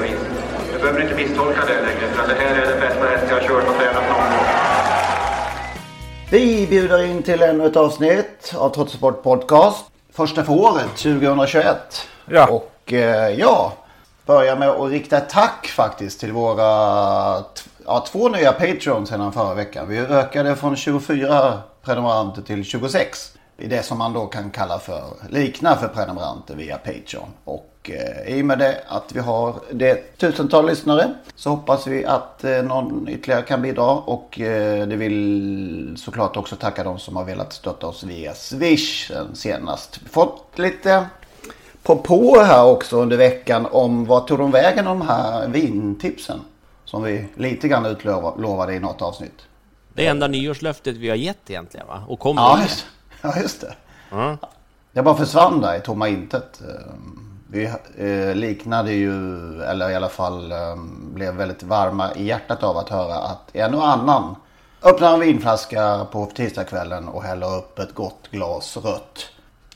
vis. Du behöver inte misstolka det längre för det här är den bästa häst jag har kört och tränat någon gång. Vi bjuder in till ännu ett avsnitt av Trottosport Podcast. Första för året 2021. Ja. Och eh, ja, börja med att rikta ett tack faktiskt till våra ja, två nya Patreons sedan förra veckan. Vi ökade från 24 prenumeranter till 26. I det som man då kan kalla för, likna för prenumeranter via Patreon. Och eh, i och med det att vi har det tusental lyssnare så hoppas vi att eh, någon ytterligare kan bidra. Och eh, det vill såklart också tacka de som har velat stötta oss via Swish sen senast. Fått lite propåer här också under veckan om vad tog de vägen de här vintipsen? Som vi lite grann utlovade i något avsnitt. Det enda nyårslöftet vi har gett egentligen va? Och kommer Ja, just, ja, just det. Ja. Jag bara försvann där i tomma intet. Vi eh, liknade ju, eller i alla fall eh, blev väldigt varma i hjärtat av att höra att en och annan öppnar en vinflaska på tisdagskvällen och häller upp ett gott glas rött.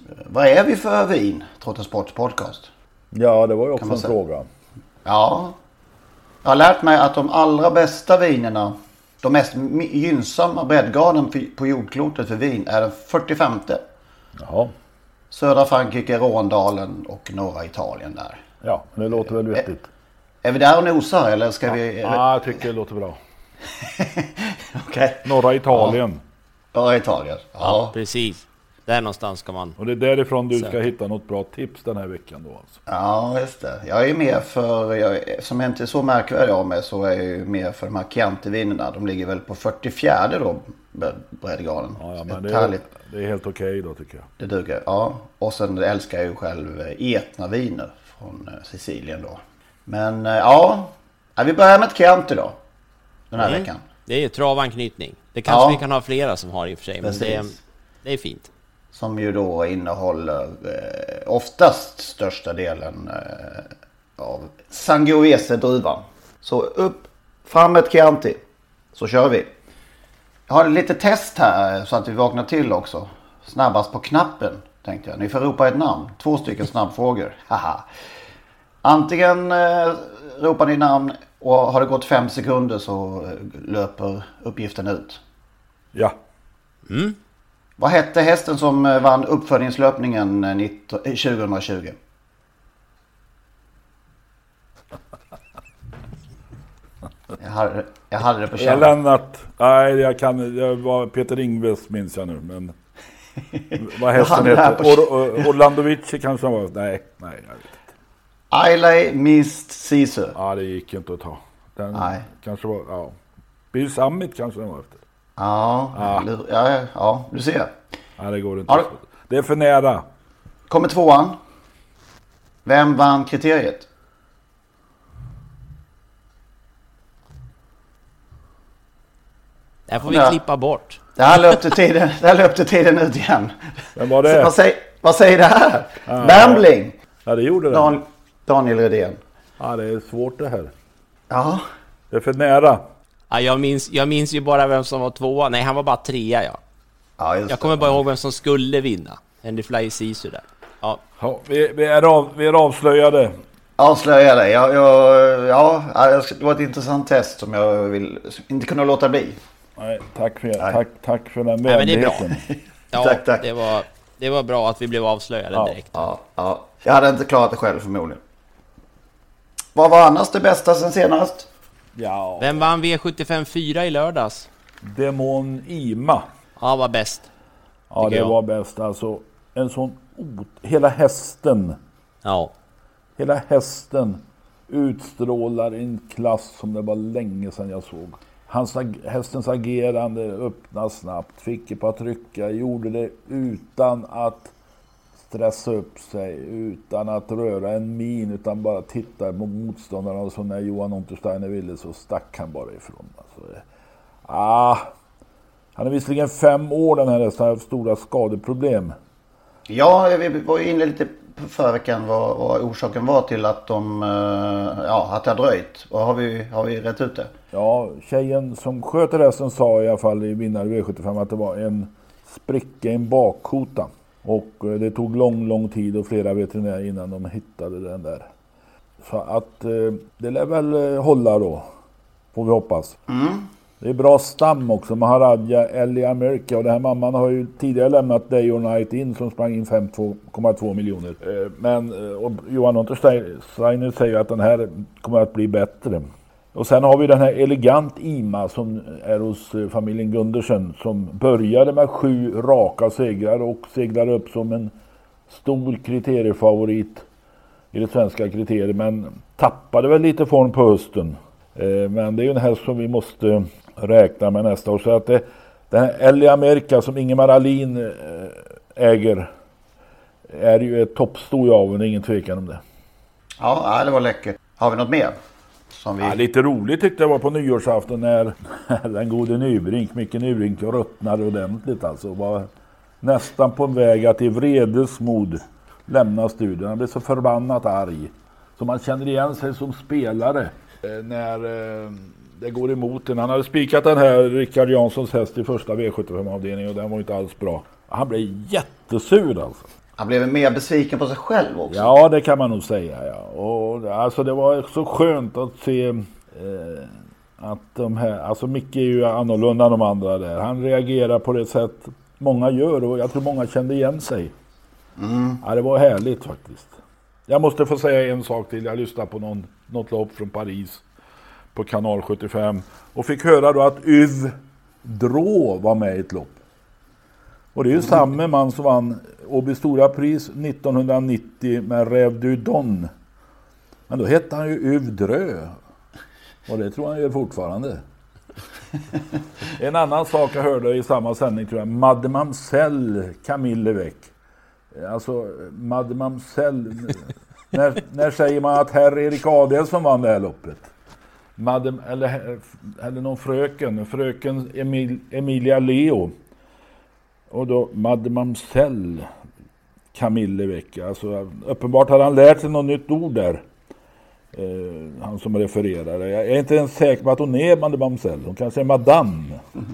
Eh, Vad är vi för vin? Trots Sports podcast. Ja, det var ju också en fråga. Ja. Jag har lärt mig att de allra bästa vinerna, de mest gynnsamma breddgraden på jordklotet för vin är den 45. Jaha. Södra Frankrike, Råndalen och norra Italien där. Ja, det låter väl vettigt. Är vi där och nosar eller ska vi... Ja, jag tycker det låter bra. Okej. Norra Italien. Norra Italien. Ja, Ja. precis. Där någonstans ska man... Och det är därifrån du ska hitta något bra tips den här veckan då alltså. ja, just det. Jag är med för, jag, som jag inte är så märkvärdig av mig så är jag ju med för de här Chianti-vinerna. De ligger väl på 44 då, breddgraden. Ja, ja, men det är, härligt, det är helt okej då tycker jag. det duger. Ja, och sen älskar jag ju själv eh, Etna-viner från eh, Sicilien då. Men eh, ja, vi börjar med ett Chianti då. Den här Mm. veckan. Det är ju travanknytning. Det kanske Ja. vi kan ha flera som har i och för sig. Men det det är fint. Som ju då innehåller eh, oftast största delen eh, av Sangiovese-druvan. Så upp, fram ett Chianti. Så kör vi. Jag har lite test här eh, så att vi vaknar till också. Snabbast på knappen tänkte jag. Ni får ropa ett namn. Två stycken snabbfrågor. Haha. Antingen eh, ropar ni namn och har det gått fem sekunder så eh, löper uppgiften ut. Ja. Vad hette hästen som eh, vann uppföljningslöpningen eh, 19 eh, 2020? Jag hade, jag hade det på känn. Lennart. Nej, jag kan... Jag var Peter Ingves minns jag nu, men... Vad hästen heter? Or, Or, Orlandovici kanske han var. Nej, nej. Jag vet. inte. Ailey Mist Sisu. Ja, det gick inte att ta. Den Nej. kanske var... Ja. Bill Summit kanske den var efter. Ja, ja, ja, ja, du ser. Nej, det går inte. Ja, det- Det är för nära. Kommer tvåan. Vem vann kriteriet? Det här får vi Ja. klippa bort. Det här löpte tiden, det här löpte tiden ut igen. Vem var det? Vad, säger, vad säger det här? Bambling! Ja, det gjorde det. Dan, Daniel Redén. Ja, det är svårt det här. Ja, Det är för nära. Ja, jag, minns, jag minns ju bara vem som var tvåa. Nej, han var bara trea ja. ja just Jag kommer bara ihåg vem som skulle vinna. Andy Fly Sisu där. Ja, Ja, vi, vi, är av, vi är avslöjade. Avslöja det. Jag, jag, ja, det var ett intressant test som jag vill, inte kunde låta bli. Nej, tack för, Nej. tack, tack för den Nej, men det är bra. vänligheten. ja Tack, tack. det var... Det var bra att vi blev avslöjade Ja. direkt. Ja, ja. Jag hade inte klarat det själv förmodligen. Vad var annars det bästa sen senast? Ja, Vem vann V75 4 i lördags? Demon Ima. Ja, var bäst. Ja, det jag. var bäst. Alltså, en sån ot... Hela hästen. Ja. Hela hästen utstrålar en klass som det var länge sedan jag såg. Hans, hästens agerande öppnade snabbt, fick ett par trycka, gjorde det utan att stressa upp sig, utan att röra en min, utan bara titta på motståndarna. Och så när Johan Untersteiner ville så stack han bara ifrån. Alltså, det- ah, han är visserligen fem år den här hästen, har stora skadeproblem. Ja, vi var inne lite på förra veckan vad, vad orsaken var till att de, eh, ja, att det har dröjt. Och har vi, har vi rätt ut det? Ja, tjejen som sköter hästen sa i alla fall i vinnare V75 att det var en spricka i en bakkota. Och eh, det tog lång, lång tid och flera veterinärer innan de hittade den där. Så att eh, det lär väl eh, hålla då. Får vi hoppas. Det är bra stam också. Maharadja Ellie America och den här mamman har ju tidigare lämnat Day or Night In som sprang in 5,2 miljoner. Men och Johan Untersteiner säger att den här kommer att bli bättre. Och sen har vi den här Elegant Ima som är hos eh, familjen Gundersen som började med sju raka segrar och seglar upp som en stor kriteriefavorit i det svenska kriteriet men tappade väl lite form på hösten. Eh, men det är ju en häst som vi måste räkna med nästa år. Så att det, den här Ellie America som Ingemar Ahlin äger är ju ett toppsto i aveln, det är ingen tvekan om det. Ja, det var läckert. Har vi något mer? Som vi... Ja, lite roligt tyckte jag var på nyårsafton när den gode Nybrink, Micke Nybrink, ruttnade ordentligt alltså. Var nästan på väg att i vredesmod lämna studion. Han blev så förbannat arg. Så man känner igen sig som spelare eh, när eh, det går emot en. Han hade spikat den här Rickard Janssons häst i första V75-avdelningen och den var inte alls bra. Han blev jättesur alltså. Han blev mer besviken på sig själv också. Ja, det kan man nog säga. Ja. Och, alltså, det var så skönt att se eh, att de här... Alltså Micke är ju annorlunda än de andra där. Han reagerar på det sätt många gör och jag tror många kände igen sig. Ja, det var härligt faktiskt. Jag måste få säga en sak till. Jag lyssnade på någon, något lopp från Paris på kanal 75 och fick höra då att Yv Drå var med i ett lopp. Och det är ju samma man som vann Åby Stora Pris 1990 med Räv du Don. Men då hette han ju Uvdrö. Och det tror han gör fortfarande. En annan sak jag hörde i samma sändning tror jag. Mademoiselle Camille Leveck. Alltså Mademoiselle. när, när säger man att herr Erik Adelsson vann det här loppet? Madem, eller, eller någon fröken. Fröken Emil, Emilia Leo. Och då Mademoiselle Camille Leveck. Alltså, uppenbart har han lärt sig något nytt ord där. Eh, han som refererar. Jag är inte ens säker på att hon är Mademoiselle. Hon kanske är Madame.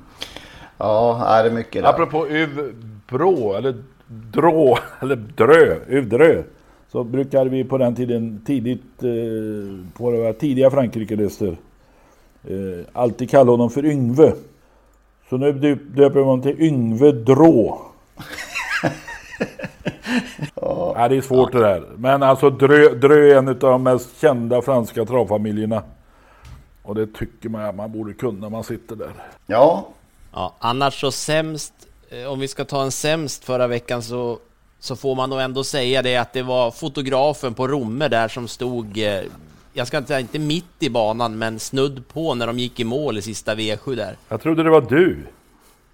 Ja, är det är mycket där. Apropå Uv Brå, eller Drå, eller Drö, Uv Drö. Så brukade vi på den tiden, tidigt, eh, på våra tidiga Frankrike-resor, eh, alltid kalla honom för Yngve. Så nu döp- döper honom till Yngve Drå. ja, det är svårt det där. Men alltså Drö, Drö är en av de mest kända franska travfamiljerna. Och det tycker man att man borde kunna när man sitter där. Ja, Ja, annars så sämst, eh, om vi ska ta en sämst förra veckan så, så får man nog ändå säga det att det var fotografen på Romme där som stod, eh, jag ska inte säga inte mitt i banan, men snudd på när de gick i mål i sista V7 där. Jag trodde det var du.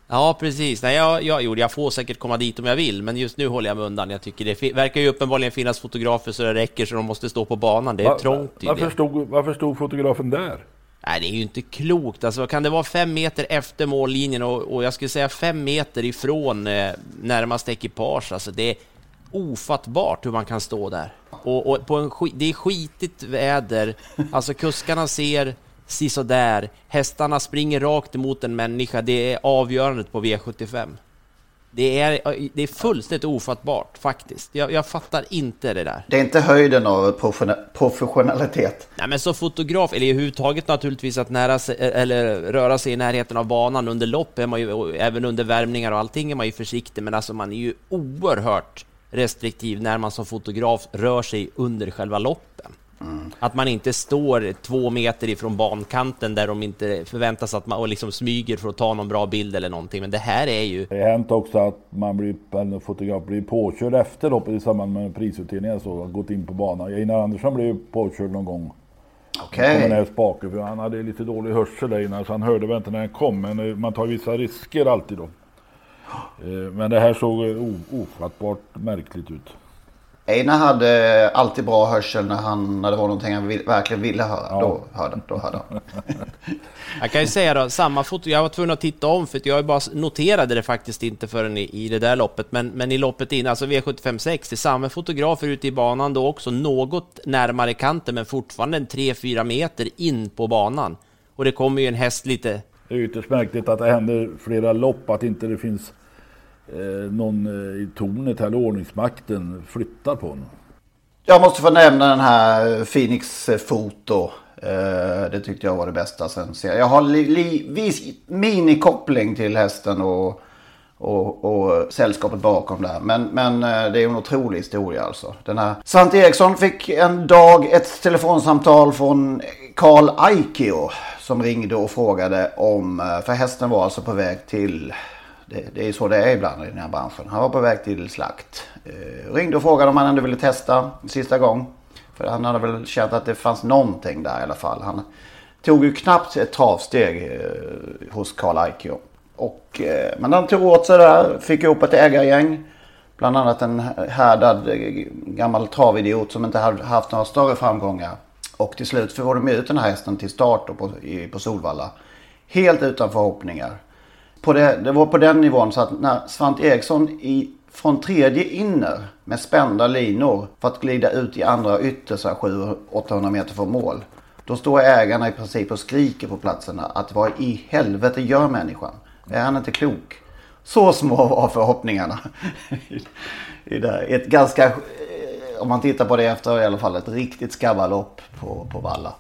Ja, precis. Nej, jag, jag, jo, jag får säkert komma dit om jag vill, men just nu håller jag mig undan. Jag tycker det verkar ju uppenbarligen finnas fotografer så det räcker så de måste stå på banan. Det är Va- trångt varför, stod, varför stod fotografen där? Nej, det är ju inte klokt. Alltså, kan det vara fem meter efter mållinjen och, och jag skulle säga fem meter ifrån eh, närmaste ekipage? Alltså, det ofattbart hur man kan stå där. Och, och på en det är skitigt väder. Alltså, kuskarna ser sisådär. Hästarna springer rakt emot en människa. Det är avgörandet på V75. Det är, det är fullständigt ofattbart faktiskt. Jag, jag fattar inte det där. Det är inte höjden av professionalitet. Nej, men som fotograf, eller överhuvudtaget naturligtvis att nära sig, eller röra sig i närheten av banan under lopp, är man ju, även under värmningar och allting är man ju försiktig, men alltså man är ju oerhört restriktiv när man som fotograf rör sig under själva loppen. Mm. Att man inte står två meter ifrån bankanten där de inte förväntas att man och liksom smyger för att ta någon bra bild eller någonting. Men det här är ju... Det har hänt också att man blir, en fotograf blir påkörd efter loppet i samband med prisutdelningen så gått in på banan. Einar Andersson blev påkörd någon gång. Okej. Okay. För han hade lite dålig hörsel där innan så han hörde väl inte när den kom. Men eh, man tar vissa risker alltid då. Eh, men det här såg ofattbart märkligt ut. Einar hade alltid bra hörsel när, han, när det var någonting han vill, verkligen ville höra. Ja. Då hörde, då hörde han. jag kan ju säga då, samma foto, jag var tvungen att titta om för jag bara noterade det faktiskt inte förrän i, i det där loppet. Men, men i loppet innan, alltså V75 det samma fotografer ute i banan då också, något närmare kanten men fortfarande en 3-4 meter in på banan. Och det kommer ju en häst lite... Det är ytterst märkligt att det händer flera lopp, att inte det finns eh, någon eh, i tornet eller ordningsmakten flyttar på honom. Jag måste få nämna den här Phoenix Foto. Eh, det tyckte jag var det bästa sen. Jag har li, li, vis, minikoppling till hästen och, och, och sällskapet bakom där. Men, men eh, det är en otrolig historia alltså. Den här Svante Eriksson fick en dag ett telefonsamtal från Karl Aikio. Som ringde och frågade om, eh, för hästen var alltså på väg till det, det är så det är ibland i den här branschen. Han var på väg till slakt. Eh, ringde och frågade om han ändå ville testa sista gång. För han hade väl känt att det fanns någonting där i alla fall. Han tog ju knappt ett travsteg eh, hos Karl Aikio. Och, eh, men han tog åt sig där, fick ihop ett ägargäng. Bland annat en härdad eh, gammal travidiot som inte hade haft några större framgångar. Och till slut får de ut den här hästen till start på, i, på Solvalla. Helt utan förhoppningar på det, det var på den nivån så att när Svante Eriksson i, från tredje inner med spända linor för att glida ut i andra ytter 700-800 meter från mål. Då står ägarna i princip och skriker på platserna att vad i helvete gör människan? Är han inte klok? Så små var förhoppningarna. I det ett ganska, om man tittar på det efter i alla fall, ett riktigt skabbarlopp på, på Valla.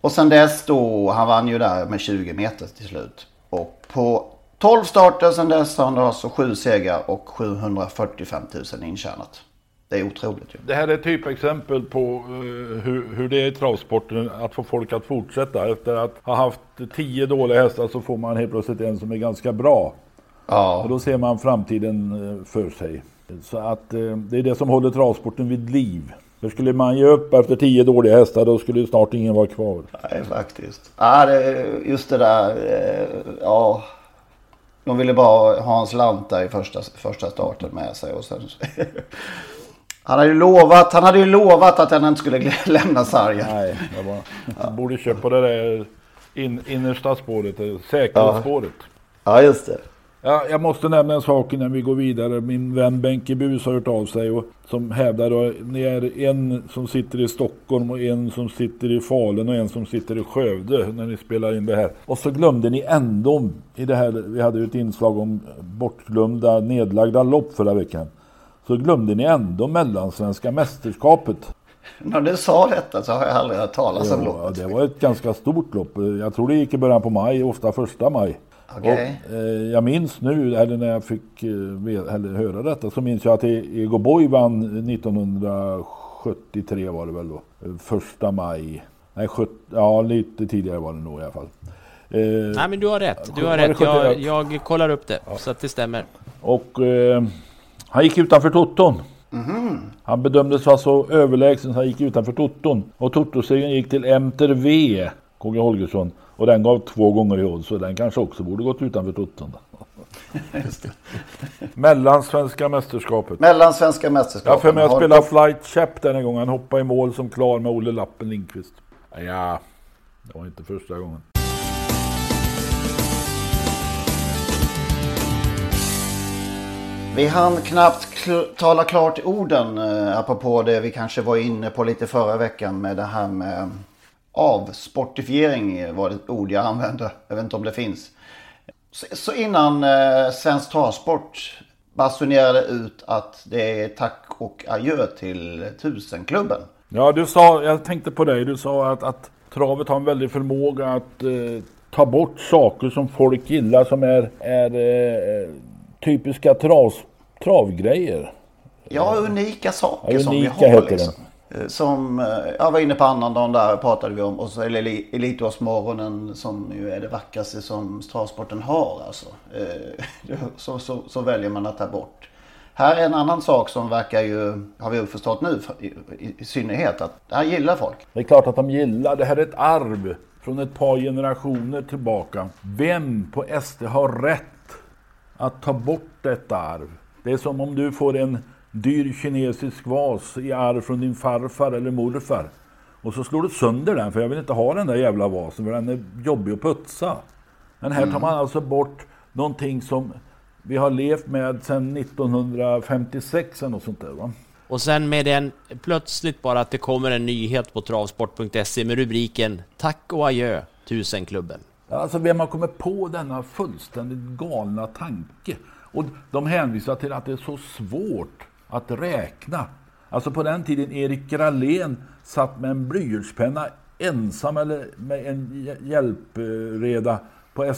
Och sen dess då, han vann ju där med 20 meter till slut. Och på 12 starter sedan dess har han alltså 7 segrar och 745 000 intjänat. Det är otroligt ju. Det här är ett typexempel på uh, hur, hur det är i travsporten att få folk att fortsätta. Efter att ha haft 10 dåliga hästar så får man helt plötsligt en som är ganska bra. Ja. Och då ser man framtiden uh, för sig. Så att uh, det är det som håller travsporten vid liv. För skulle man ge upp efter tio dåliga hästar då skulle snart ingen vara kvar. Nej faktiskt. Ja, det, just det där. Eh, ja. De ville bara ha en slant där i första, första starten med sig. Och sen, han, hade ju lovat, han hade ju lovat att han inte skulle lämna sargen. Nej, jag bara, ja. borde köpa det där in, innersta spåret, säkerhetsspåret. Ja. ja, just det. Ja, jag måste nämna en sak innan vi går vidare. Min vän Benke Bus har hört av sig och som hävdar att ni är en som sitter i Stockholm och en som sitter i Falun och en som sitter i Skövde när ni spelar in det här. Och så glömde ni ändå i det här, vi hade ju ett inslag om bortglömda nedlagda lopp förra veckan. Så glömde ni ändå Mellansvenska mästerskapet. När du sa detta så har jag aldrig hört talas om loppet. Det var ett ganska stort lopp. Jag tror det gick i början på maj, ofta första maj. Okay. Och, eh, jag minns nu, eller när jag fick eh, eller höra detta, så minns jag att e- Ego Boy vann 1973 var det väl då. Första maj. Nej, 70, ja lite tidigare var det nog i alla fall. Eh, Nej men du har rätt, du har rätt. Jag, jag kollar upp det ja. så att det stämmer. Och eh, han gick utanför Toton. Mm. Han bedömdes vara så överlägsen så han gick utanför Toton. Och Totosegern gick till Enter V, KG Holgersson. Och den gav två gånger i odds så den kanske också borde gått utanför totten. Mellansvenska mästerskapet. Mellansvenska mästerskapet. Jag för mig att spela Flight Chap den gången. Han hoppade i mål som klar med Olle Lappen Lindqvist. Ja, det var inte första gången. Vi hann knappt tala klart orden eh, apropå det vi kanske var inne på lite förra veckan med det här med avsportifiering var det ord jag använde. Jag vet inte om det finns. Så, så innan eh, Svensk Travsport basunerade ut att det är tack och adjö till Tusenklubben. Ja, du sa, jag tänkte på dig, du sa att, att travet har en väldig förmåga att eh, ta bort saker som folk gillar som är, är eh, typiska trav, travgrejer. Ja, unika saker Ja, som vi unika har. heter Liksom. Eh, Eh, som eh, jag var inne på annandagen där pratade vi om. Och så är det Elitårsmorgonen som ju är det vackraste som travsporten har. Alltså. Eh, så, så, så väljer man att ta bort. Här är en annan sak som verkar ju, har vi förstått nu i, i synnerhet, att det här gillar folk. Det är klart att de gillar. Det här är ett arv från ett par generationer tillbaka. Vem på SD har rätt att ta bort detta arv? Det är som om du får en dyr kinesisk vas i arv från din farfar eller morfar. Och så slår du sönder den, för jag vill inte ha den där jävla vasen, för den är jobbig att putsa. Men här tar man alltså bort någonting som vi har levt med sedan 1956 eller något sånt där va? Och sen med den, plötsligt bara att det kommer en nyhet på travsport.se med rubriken Tack och adjö Tusenklubben. Alltså vem har kommit på denna fullständigt galna tanke? Och de hänvisar till att det är så svårt att räkna. Alltså på den tiden Erik Gralén satt med en blyertspenna ensam eller med en hjälpreda på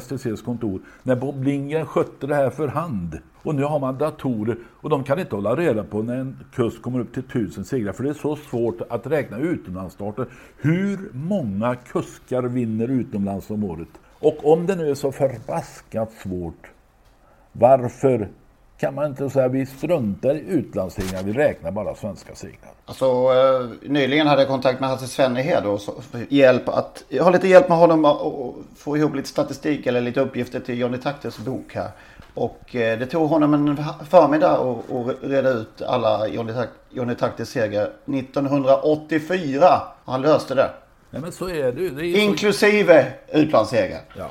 STCs kontor när Bob Lindgren skötte det här för hand. Och nu har man datorer och de kan inte hålla reda på när en kust kommer upp till tusen segrar för det är så svårt att räkna utomlandsstarter. Hur många kuskar vinner utomlands om året? Och om det nu är så förbaskat svårt, varför kan man inte säga vi struntar i utlandssegrar, vi räknar bara svenska segrar? Alltså, eh, nyligen hade jag kontakt med Hasse Svennehed och så, hjälp att, jag har lite hjälp med honom att få ihop lite statistik eller lite uppgifter till Johnny Taktes bok här. Och eh, det tog honom en förmiddag att reda ut alla Johnny, Tak- Johnny Taktes segrar 1984. Han löste det. Nej men så är det. Det är ju så- Inklusive utlandssegrar. Ja.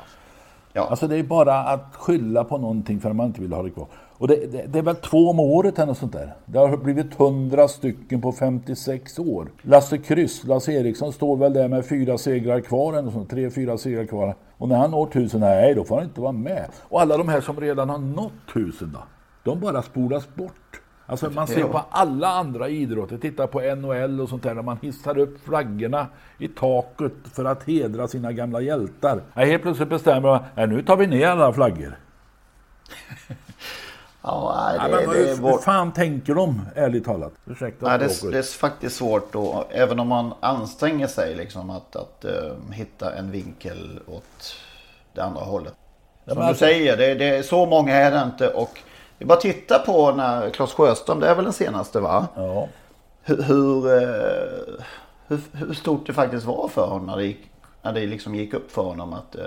Ja. Alltså det är bara att skylla på någonting för att man inte vill ha det kvar. Och det, det, det är väl två om året eller något sånt där. Det har blivit 100 stycken på 56 år. Lasse Kryss, Lasse Eriksson står väl där med fyra segrar kvar eller sånt, tre, fyra segrar kvar. Och när han når tusen, nej då får han inte vara med. Och alla de här som redan har nått tusen då, de bara spolas bort. Alltså man ser på alla andra idrotter, titta på NHL och sånt där, där man hissar upp flaggorna i taket för att hedra sina gamla hjältar. Ja, helt plötsligt bestämmer man, nej, nu tar vi ner alla flaggor. Ja, nej, Ja, det, men det är hur, fan tänker de, ärligt talat? Ursäkta Nej, det, det är faktiskt svårt då, även om man anstränger sig liksom att, att eh, hitta en vinkel åt det andra hållet. Som men du alltså- säger, det, det är så många är det inte och det är bara titta på när Claes Sjöström, det är väl den senaste va? Ja. Hur, hur, eh, hur, hur stort det faktiskt var för honom när det gick, när det liksom gick upp för honom att eh,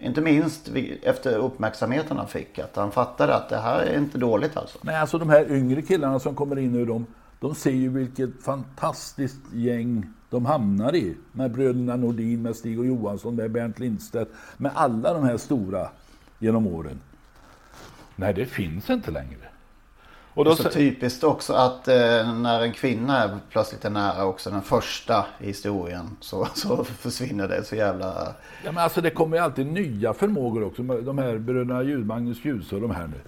inte minst efter uppmärksamheten han fick att han fattade att det här är inte dåligt alltså. Nej, alltså de här yngre killarna som kommer in nu, de, de ser ju vilket fantastiskt gäng de hamnar i. Med bröderna Nordin, med Stig och Johansson, med Bernt Lindstedt, med alla de här stora genom åren. Nej, det finns inte längre. Och Det då, är så typiskt också att eh, när en kvinna är plötsligt är nära också den första i historien så, så försvinner det så jävla... ja, men alltså det kommer ju alltid nya förmågor också. De här bröderna Ljus, Magnus Djuse och de här nu.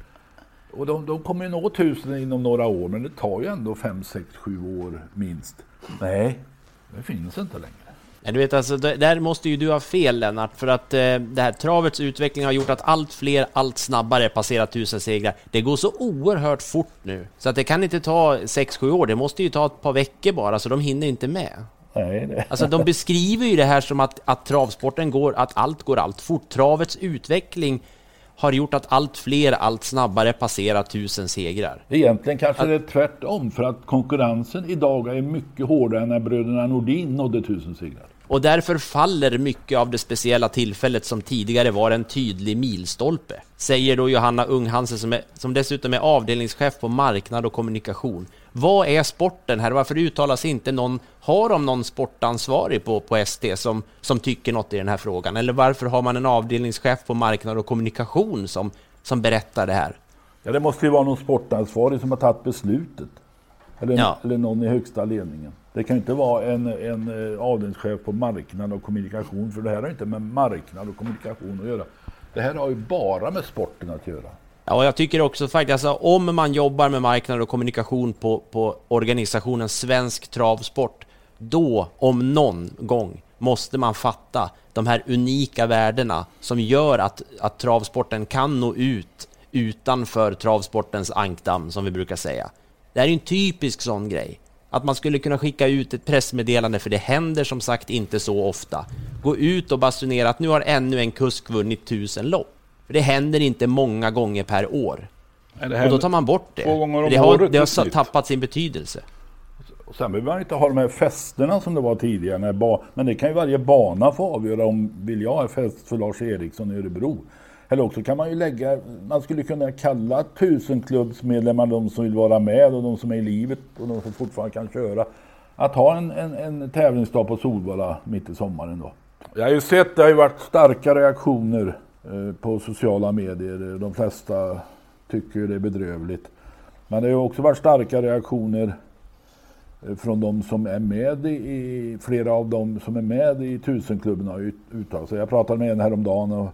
Och de, de kommer ju nå tusen inom några år, men det tar ju ändå fem, sex, sju år minst. Nej, det finns inte längre. Du vet alltså, där måste ju du ha fel Lennart, för att eh, det här travets utveckling har gjort att allt fler, allt snabbare passerar tusen segrar. Det går så oerhört fort nu, så att det kan inte ta 6-7 år, det måste ju ta ett par veckor bara, så de hinner inte med. Nej, det. Alltså de beskriver ju det här som att, att travsporten går, att allt går allt fort. Travets utveckling har gjort att allt fler, allt snabbare passerar tusen segrar. Egentligen kanske det är tvärtom, för att konkurrensen idag är mycket hårdare än när bröderna Nordin nådde tusen segrar. Och därför faller mycket av det speciella tillfället som tidigare var en tydlig milstolpe. Säger då Johanna Unghansen som, är, som dessutom är avdelningschef på marknad och kommunikation. Vad är sporten här? Varför uttalas inte någon, har de någon sportansvarig på, på ST som, som tycker något i den här frågan? Eller varför har man en avdelningschef på marknad och kommunikation som, som berättar det här? Ja, det måste ju vara någon sportansvarig som har tagit beslutet. Eller, Ja. eller någon i högsta ledningen. Det kan inte vara en, en eh, avdelningschef på marknad och kommunikation, för det här har inte med marknad och kommunikation att göra. Det här har ju bara med sporten att göra. Ja, jag tycker också faktiskt, alltså, om man jobbar med marknad och kommunikation på, på organisationen Svensk Travsport, då, om någon gång, måste man fatta de här unika värdena som gör att, att travsporten kan nå ut utanför travsportens ankdamm, som vi brukar säga. Det här är en typisk sån grej. Att man skulle kunna skicka ut ett pressmeddelande, för det händer som sagt inte så ofta. Gå ut och basunera att nu har ännu en kusk vunnit tusen lopp. För det händer inte många gånger per år. och då tar man bort det. Två gånger om det har, året det har tappat sin betydelse. Och sen behöver man inte ha de här festerna som det var tidigare. När men det kan ju varje bana få avgöra om vill jag ha fest för Lars Eriksson i Örebro. Eller också kan man ju lägga, man skulle kunna kalla tusenklubbsmedlemmar de som vill vara med och de som är i livet och de som fortfarande kan köra. Att ha en, en, en tävlingsdag på Solvalla mitt i sommaren då. Jag har ju sett, det har ju varit starka reaktioner eh, på sociala medier. De flesta tycker det är bedrövligt. Men det har ju också varit starka reaktioner eh, från de som är med i, flera av de som är med i tusenklubben har ju uttalat sig. Jag pratade med en häromdagen och,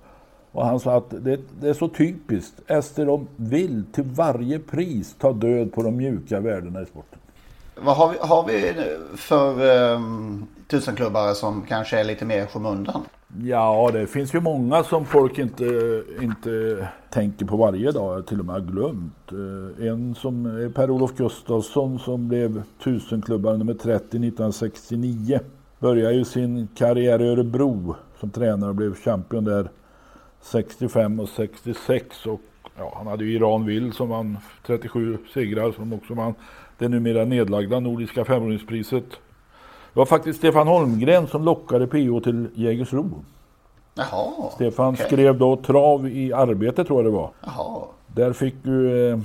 och han sa att det, det är så typiskt. Ester de vill till varje pris ta död på de mjuka värdena i sporten. Vad har vi, har vi för um, tusenklubbare som kanske är lite mer i skymundan? Ja, det finns ju många som folk inte, inte tänker på varje dag, till och med har glömt. Eh, En som är Per-Olof Gustafsson som blev tusenklubbare nummer 30 1969. Började ju sin karriär i Örebro som tränare och blev champion där 65 och 66. Och ja, han hade ju Iran som vann 37 segrar som också vann det numera nedlagda Nordiska femhundrapriset. Det var faktiskt Stefan Holmgren som lockade PO till Jägersro. Jaha. Stefan okej. skrev då trav i arbete tror jag det var. Jaha. Där fick ju eh,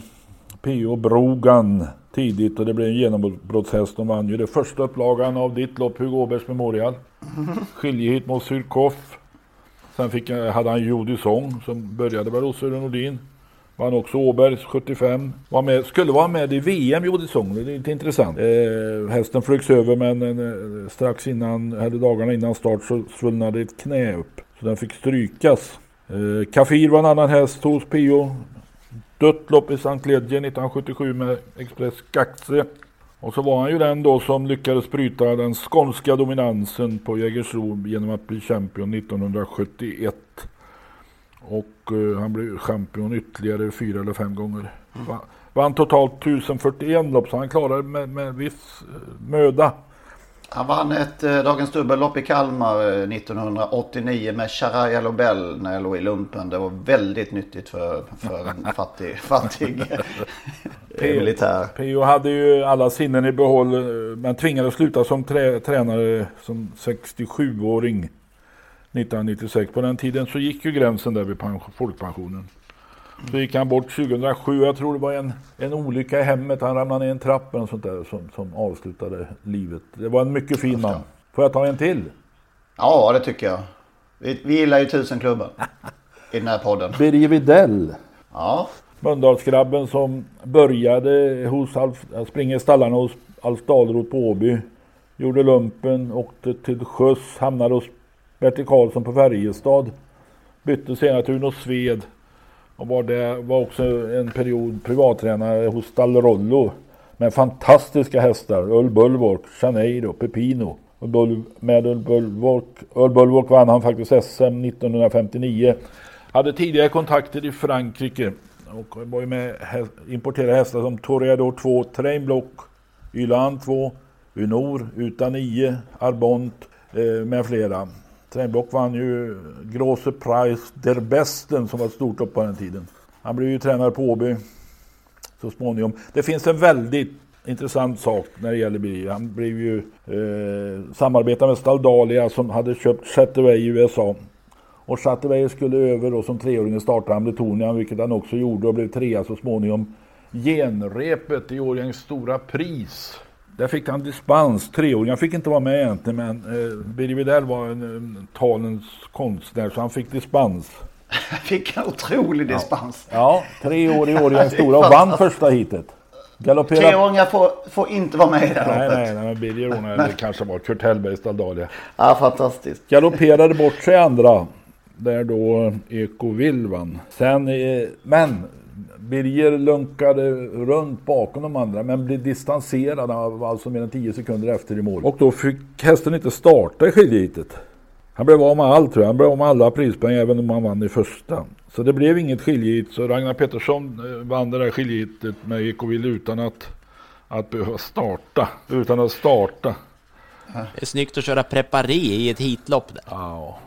PO Brogan tidigt och det blev en genombrottshäst. De vann ju det första upplagan av ditt lopp Hugo Åbergs Memorial. Skiljehit mot Syrkoff. Sen fick, hade han Jody Song som började väl hos Sören Nordin. Vann också Åbergs 75. Var med, skulle vara med i VM Jody Song. Det är lite intressant. Eh, hästen flögs över men eh, strax innan, eller dagarna innan start så svullnade ett knä upp. Så den fick strykas. Eh, Kafir var en annan häst hos PO. Dött lopp i St. Ledje 1977 med Express Gaxe. Och så var han ju den då som lyckades bryta den skånska dominansen på Jägersro genom att bli champion 1971. Och eh, han blev champion ytterligare fyra eller fem gånger. Va, vann totalt 1041 lopp så han klarade med, med viss eh, möda. Han vann ett eh, Dagens Dubbellopp i Kalmar eh, 1989 med Sharaya Lobel när jag låg i lumpen. Det var väldigt nyttigt för, för en fattig, fattig eh, militär. P.O. hade ju alla sinnen i behåll eh, men tvingades sluta som trä, tränare som 67-åring 1996. På den tiden så gick ju gränsen där vid pension, folkpensionen. Så gick han bort 2007. Jag tror det var en, en olycka i hemmet. Han ramlade ner en trappa och sånt där som, som avslutade livet. Det var en mycket fin man. Får jag ta en till? Ja, det tycker jag. Vi, vi gillar ju tusenklubben i den här podden. Birger Widell. Ja, Mölndalsgrabben som började hos Alf, springa i stallarna hos Alf Dahlroth på Åby. Gjorde lumpen, åkte till sjöss, hamnade hos Bertil Karlsson på Färjestad. Bytte senare till Uno Sved. Och var, det, var också en period privattränare hos Stallrollo. Med fantastiska hästar. Öl Bulwark, Janeiro, Pepino. Och Med Öl Bulwark, Öl Bulwark vann han faktiskt SM 1959. Hade tidigare kontakter i Frankrike. Och var ju med häst, importerade hästar som Toreador 2, Train Block, Ylan 2, Unor, Uta 9, Arbont eh, med flera. Train vann ju Große Preis Der Besten som var ett stort upp på den tiden. Han blev ju tränare på Åby så småningom. Det finns en väldigt intressant sak när det gäller Birger. Han blev ju eh, samarbetade med Staldalia som hade köpt Chataway i USA. Och Chataway skulle över då som treåring och starta Letonian, vilket han också gjorde och blev trea så småningom. Genrepet i Årjängs stora pris. Där fick han dispens. Treåringen fick inte vara med egentligen, men eh, Birger Widell var en, en talens konstnär så han fick dispens. fick en otrolig dispens. Ja, tre år i Årjängs stora och vann första hitet. Galopperade... Treåringar får, får inte vara med i det Nej, nej, nej, men Birger ordnade, eller kanske var Kurt Hellberg, Staldalia. Ja, fantastiskt. Galopperade bort sig andra. där då Ekovil vann. Sen, eh, men Birger lunkade runt bakom de andra men blev distanserad av alltså mer än 10 sekunder efter i mål. Och då fick hästen inte starta i skiljeheatet. Han blev av med allt tror jag. Han blev av med alla prispoäng även om han vann i första. Så det blev inget skiljeheat. Så Ragnar Pettersson eh, vann det där skiljeheatet med Ekovil utan att, att behöva starta. Utan att starta. Det är snyggt att köra preparé i ett heatlopp. Där. Ja.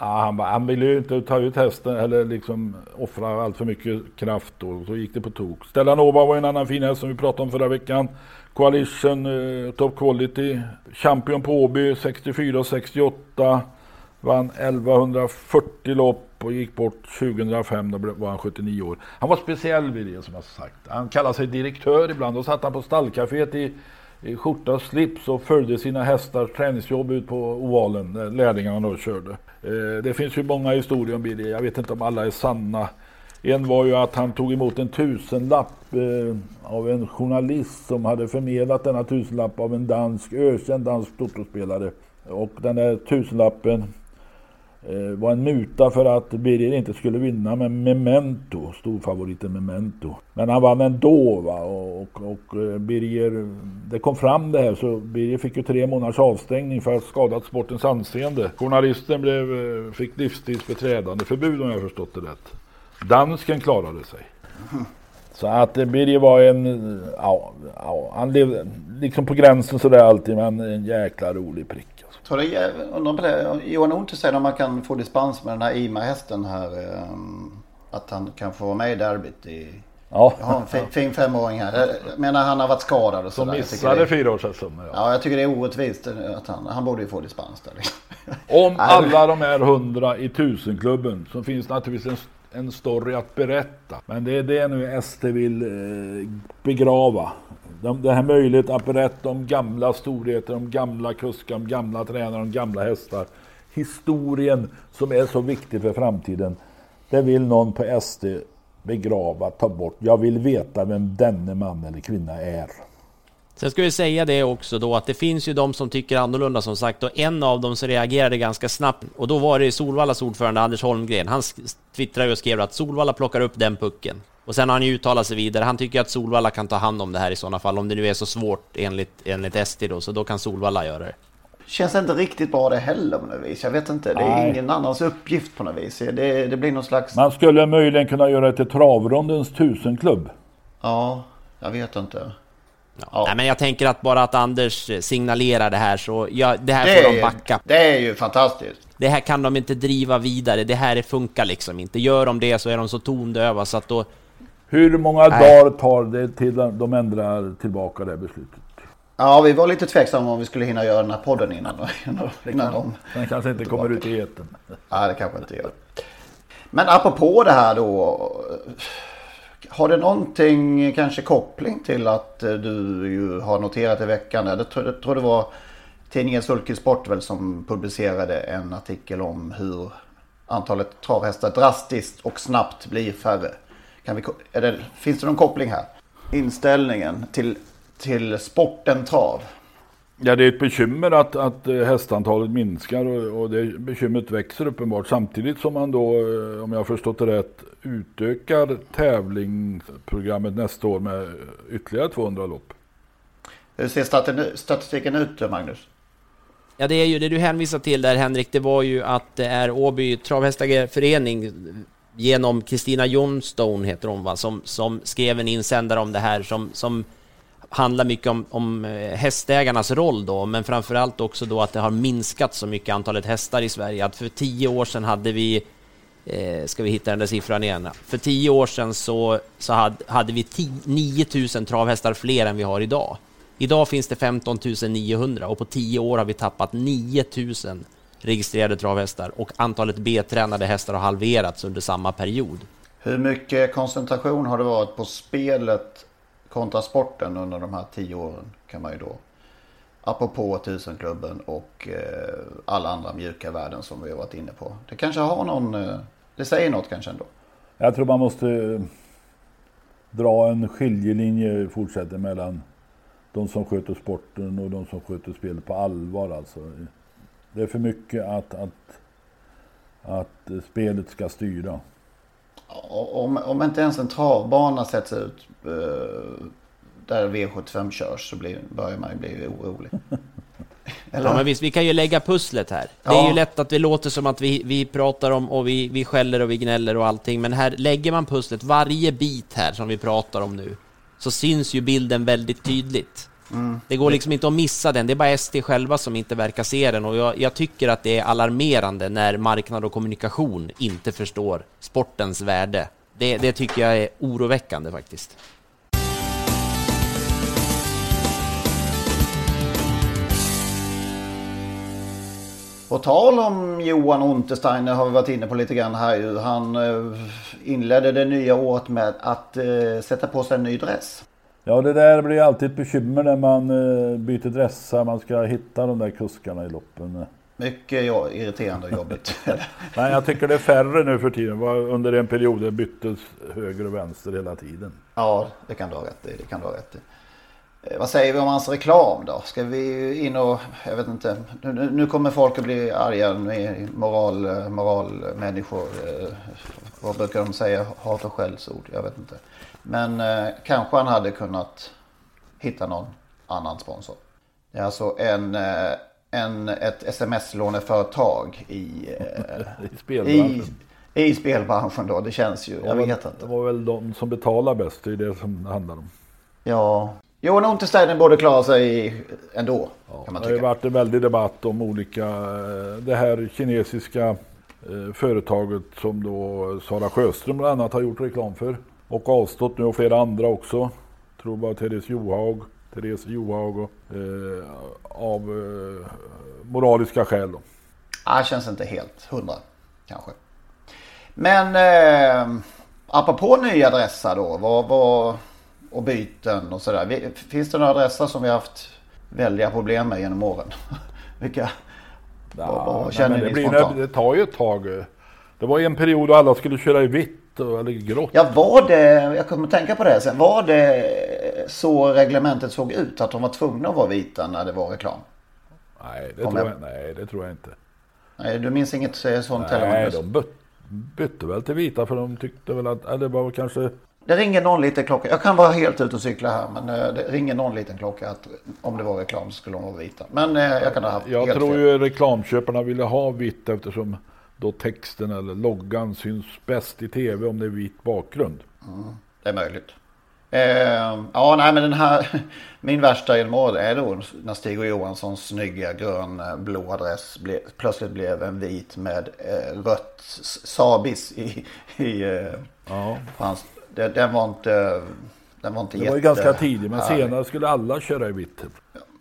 Ja, han, han ville ju inte ta ut hästen eller liksom offra allt för mycket kraft då. Så gick det på tok. Stellanova var en annan fin häst som vi pratade om förra veckan. Coalition eh, Top Quality. Champion på Åby 64 68. Vann 1140 lopp och gick bort 2005. Då var han 79 år. Han var speciell vid det som jag sagt. Han kallade sig direktör ibland. Då satt han på stallkaféet i i skjorta och slips och följde sina hästars träningsjobb ut på ovalen där lärlingarna då körde. Eh, det finns ju många historier om Birger. Jag vet inte om alla är sanna. En var ju att han tog emot en tusenlapp eh, av en journalist som hade förmedlat denna tusenlapp av en dansk, ökänd dansk totospelare. Och den där tusenlappen eh, var en muta för att Birger inte skulle vinna med Memento, storfavoriten Memento. Men han vann ändå va? och, och, och eh, Birger, det kom fram det här så Birger fick ju tre månaders avstängning för att ha skadat sportens anseende. Journalisten blev, eh, fick livstidsbeträdande förbud om jag förstått det rätt. Dansken klarade sig. Så att eh, Birger var en, ja, ja, han levde liksom på gränsen sådär alltid men en jäkla rolig prick. Så det, undrar på det, Johan Onthe säger om man kan få dispens med den här IMA-hästen här. Um, att han kan få vara med i derbyt i... Ja. Jag har en fin, fin femåring här. Jag menar han har varit skadad och sådär. Som missade fyraårssäsongen. Ja. ja, jag tycker det är orättvist att han, han borde ju få dispens där. Om alla de här hundra i tusenklubben så finns naturligtvis en, en story att berätta. Men det är det nu SD vill eh, begrava. De, det här möjligheten att berätta om gamla storheter, om gamla kuskar, om gamla tränare, om gamla hästar. Historien som är så viktig för framtiden. Det vill någon på SD begrava, ta bort. Jag vill veta vem denne man eller kvinna är. Sen ska vi säga det också då att det finns ju de som tycker annorlunda som sagt och en av dem som reagerade ganska snabbt och då var det Solvallas ordförande Anders Holmgren. Han twittrade och skrev att Solvalla plockar upp den pucken. Och sen har han ju uttalat sig vidare. Han tycker att Solvalla kan ta hand om det här i sådana fall, om det nu är så svårt enligt, enligt SD då, så då kan Solvalla göra det. Känns inte riktigt bra det heller på något vis. Jag vet inte. Det är Nej. ingen annans uppgift på något vis. Det, det blir någon slags... Man skulle möjligen kunna göra det till travrondens tusenklubb. Ja, jag vet inte. Ja. Nej, men jag tänker att bara att Anders signalerar det här så, ja, det här det får de backa. Det är ju fantastiskt. Det här kan de inte driva vidare, det här funkar liksom inte. Gör de det så är de så tondöva så att då... Hur många Nej. dagar tar det till de ändrar tillbaka det beslutet? Ja, vi var lite tveksamma om vi skulle hinna göra den här podden innan, innan, innan de... Den kanske inte kommer ut i eten. Nej, det kanske inte gör. Men apropå det här då. Har det någonting, kanske koppling till att eh, du ju har noterat i veckan? Jag tror, jag tror det var tidningen Sulkesport väl som publicerade en artikel om hur antalet travhästar drastiskt och snabbt blir färre. Kan vi, det, finns det någon koppling här? Inställningen till, till sporten trav. Ja, det är ett bekymmer att, att eh, hästantalet minskar och, och det bekymret växer uppenbart samtidigt som man då, eh, om jag har förstått det rätt, utökar tävlingsprogrammet nästa år med ytterligare 200 lopp. Hur ser statistiken ut, Magnus? Ja, det är ju det du hänvisar till där Henrik, det var ju att det är Åby travhästarförening genom Kristina Johnstone heter hon va, som, som skrev en insändare om det här som, som handlar mycket om, om eh, hästägarnas roll då, men framförallt också då att det har minskat så mycket antalet hästar i Sverige. Att för tio år sedan hade vi, eh, ska vi hitta den där siffran igen, för tio år sedan så, så hade, hade vi 9000 travhästar fler än vi har idag. Idag finns det 15 900 och på tio år har vi tappat 9000 registrerade travhästar och antalet B-tränade hästar har halverats under samma period. Hur mycket koncentration har det varit på spelet kontra sporten under de här tio åren kan man ju då. Apropå tusenklubben och eh, alla andra mjuka värden som vi har varit inne på. Det kanske har någon, eh, det säger något kanske ändå. Jag tror man måste eh, dra en skiljelinje i fortsättningen mellan de som sköter sporten och de som sköter spelet på allvar alltså. Det är för mycket att, att att spelet ska styra. Om, om inte ens en travbana sätts ut eh, där V75 körs så blir, börjar man ju bli orolig. Ja, men visst, vi kan ju lägga pusslet här. Det är Ja. ju lätt att det låter som att vi, vi pratar om och vi, vi skäller och vi gnäller och allting, men här lägger man pusslet, varje bit här som vi pratar om nu, så syns ju bilden väldigt tydligt. Mm. Det går liksom inte att missa den, det är bara SD själva som inte verkar se den och jag, jag tycker att det är alarmerande när marknad och kommunikation inte förstår sportens värde. Det, det tycker jag är oroväckande faktiskt. På tal om Johan Untersteiner har vi varit inne på lite grann här ju. Han eh, inledde det nya året med att eh, sätta på sig en ny dress. Ja, det där blir alltid ett bekymmer när man eh, byter dressar. Man ska hitta de där kuskarna i loppen. Mycket ja, irriterande jobbigt. Nej, jag tycker det är färre nu för tiden. Under en period byttes höger och vänster hela tiden. ja, det kan du ha rätt i. Det kan du ha rätt i. Eh, Vad säger vi om hans reklam då? Ska vi in och, jag vet inte, nu, nu- kommer folk att bli arga med moral, eh, moralmänniskor. Vad brukar de säga? Hat och skällsord? Jag vet inte. Men eh, kanske han hade kunnat hitta någon annan sponsor. Det är alltså en, eh, en, ett sms-låneföretag i, eh, I spelbranschen. i, i spelbranschen då. Det känns ju, jag vet inte. det var väl de som betalar bäst. Det är det som det handlar om. Ja, Johan Untersteiner borde klara sig ändå. kan man Det har tycka. varit en väldig debatt om olika, eh, det här kinesiska eh, företaget som då Sara Sjöström bland annat har gjort reklam för. Och avstått nu och flera andra också. Jag tror bara Therese Johaug, Therese Johaug och, eh, av eh, moraliska skäl. Då. Ja, känns inte helt hundra kanske. Men eh, apropå nya adresser då. Vad, vad, och byten och sådär. Finns det några adresser som vi har haft väldiga problem med genom åren? Vilka? vad, vad nej, känner det, ni blir, spontant? det tar ju ett tag. Det var en period då alla skulle köra i vitt eller grått. Ja, var det, jag kommer att tänka på det sen. Var det så reglementet såg ut? Att de var tvungna att vara vita när det var reklam? Nej, det tror jag- jag, nej, det tror jag inte. Nej, du minns inget eh, sånt heller? Nej, de bytte, bytte väl till vita för de tyckte väl att, eller det var kanske Det ringer någon liten klocka. Jag kan vara helt ute och cykla här men eh, det ringer någon liten klocka att om det var reklam så skulle de vara vita. Men eh, jag kan ha haft Jag tror fel. ju reklamköparna ville ha vitt eftersom då texten eller loggan syns bäst i tv om det är vit bakgrund. Det är möjligt. Eh, ja, nej men den här. Min värsta genom året är då när Stig och Johanssons snygga grön-blå adress ble, plötsligt blev en vit med eh, rött sabis i. i eh, Ja. hans, det, den var inte. Den var inte Det var ju jätte- ganska tidigt men senare skulle alla köra i vitt.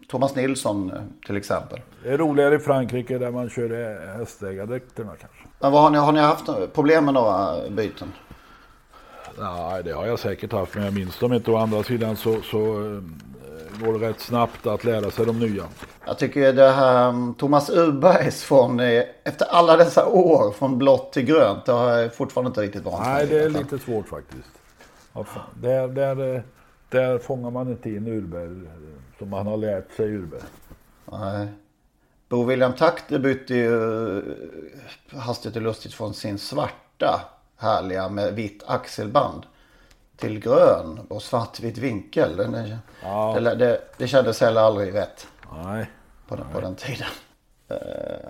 Thomas Nilsson eh, till exempel. Det är roligare i Frankrike där man kör i hästägardräkterna kanske. Men vad har, ni, har ni haft några problem med några byten? Nej, det har jag säkert haft men jag minns dem inte. Å andra sidan så, så eh, går det rätt snabbt att lära sig de nya. Jag tycker det här um, Thomas Urbergs från, eh, efter alla dessa år från blått till grönt, det har jag fortfarande inte riktigt vant Nej, det är lite svårt faktiskt. Där, där, eh, där fångar man inte in Urberg eh, som man har lärt sig Urberg. Nej. Bo William Takter bytte ju eh, hastigt och lustigt från sin svarta härliga med vitt axelband till grön och svartvit vinkel. Är, Ja. det, det, det kändes heller aldrig rätt Nej. på den, på den tiden. Eh,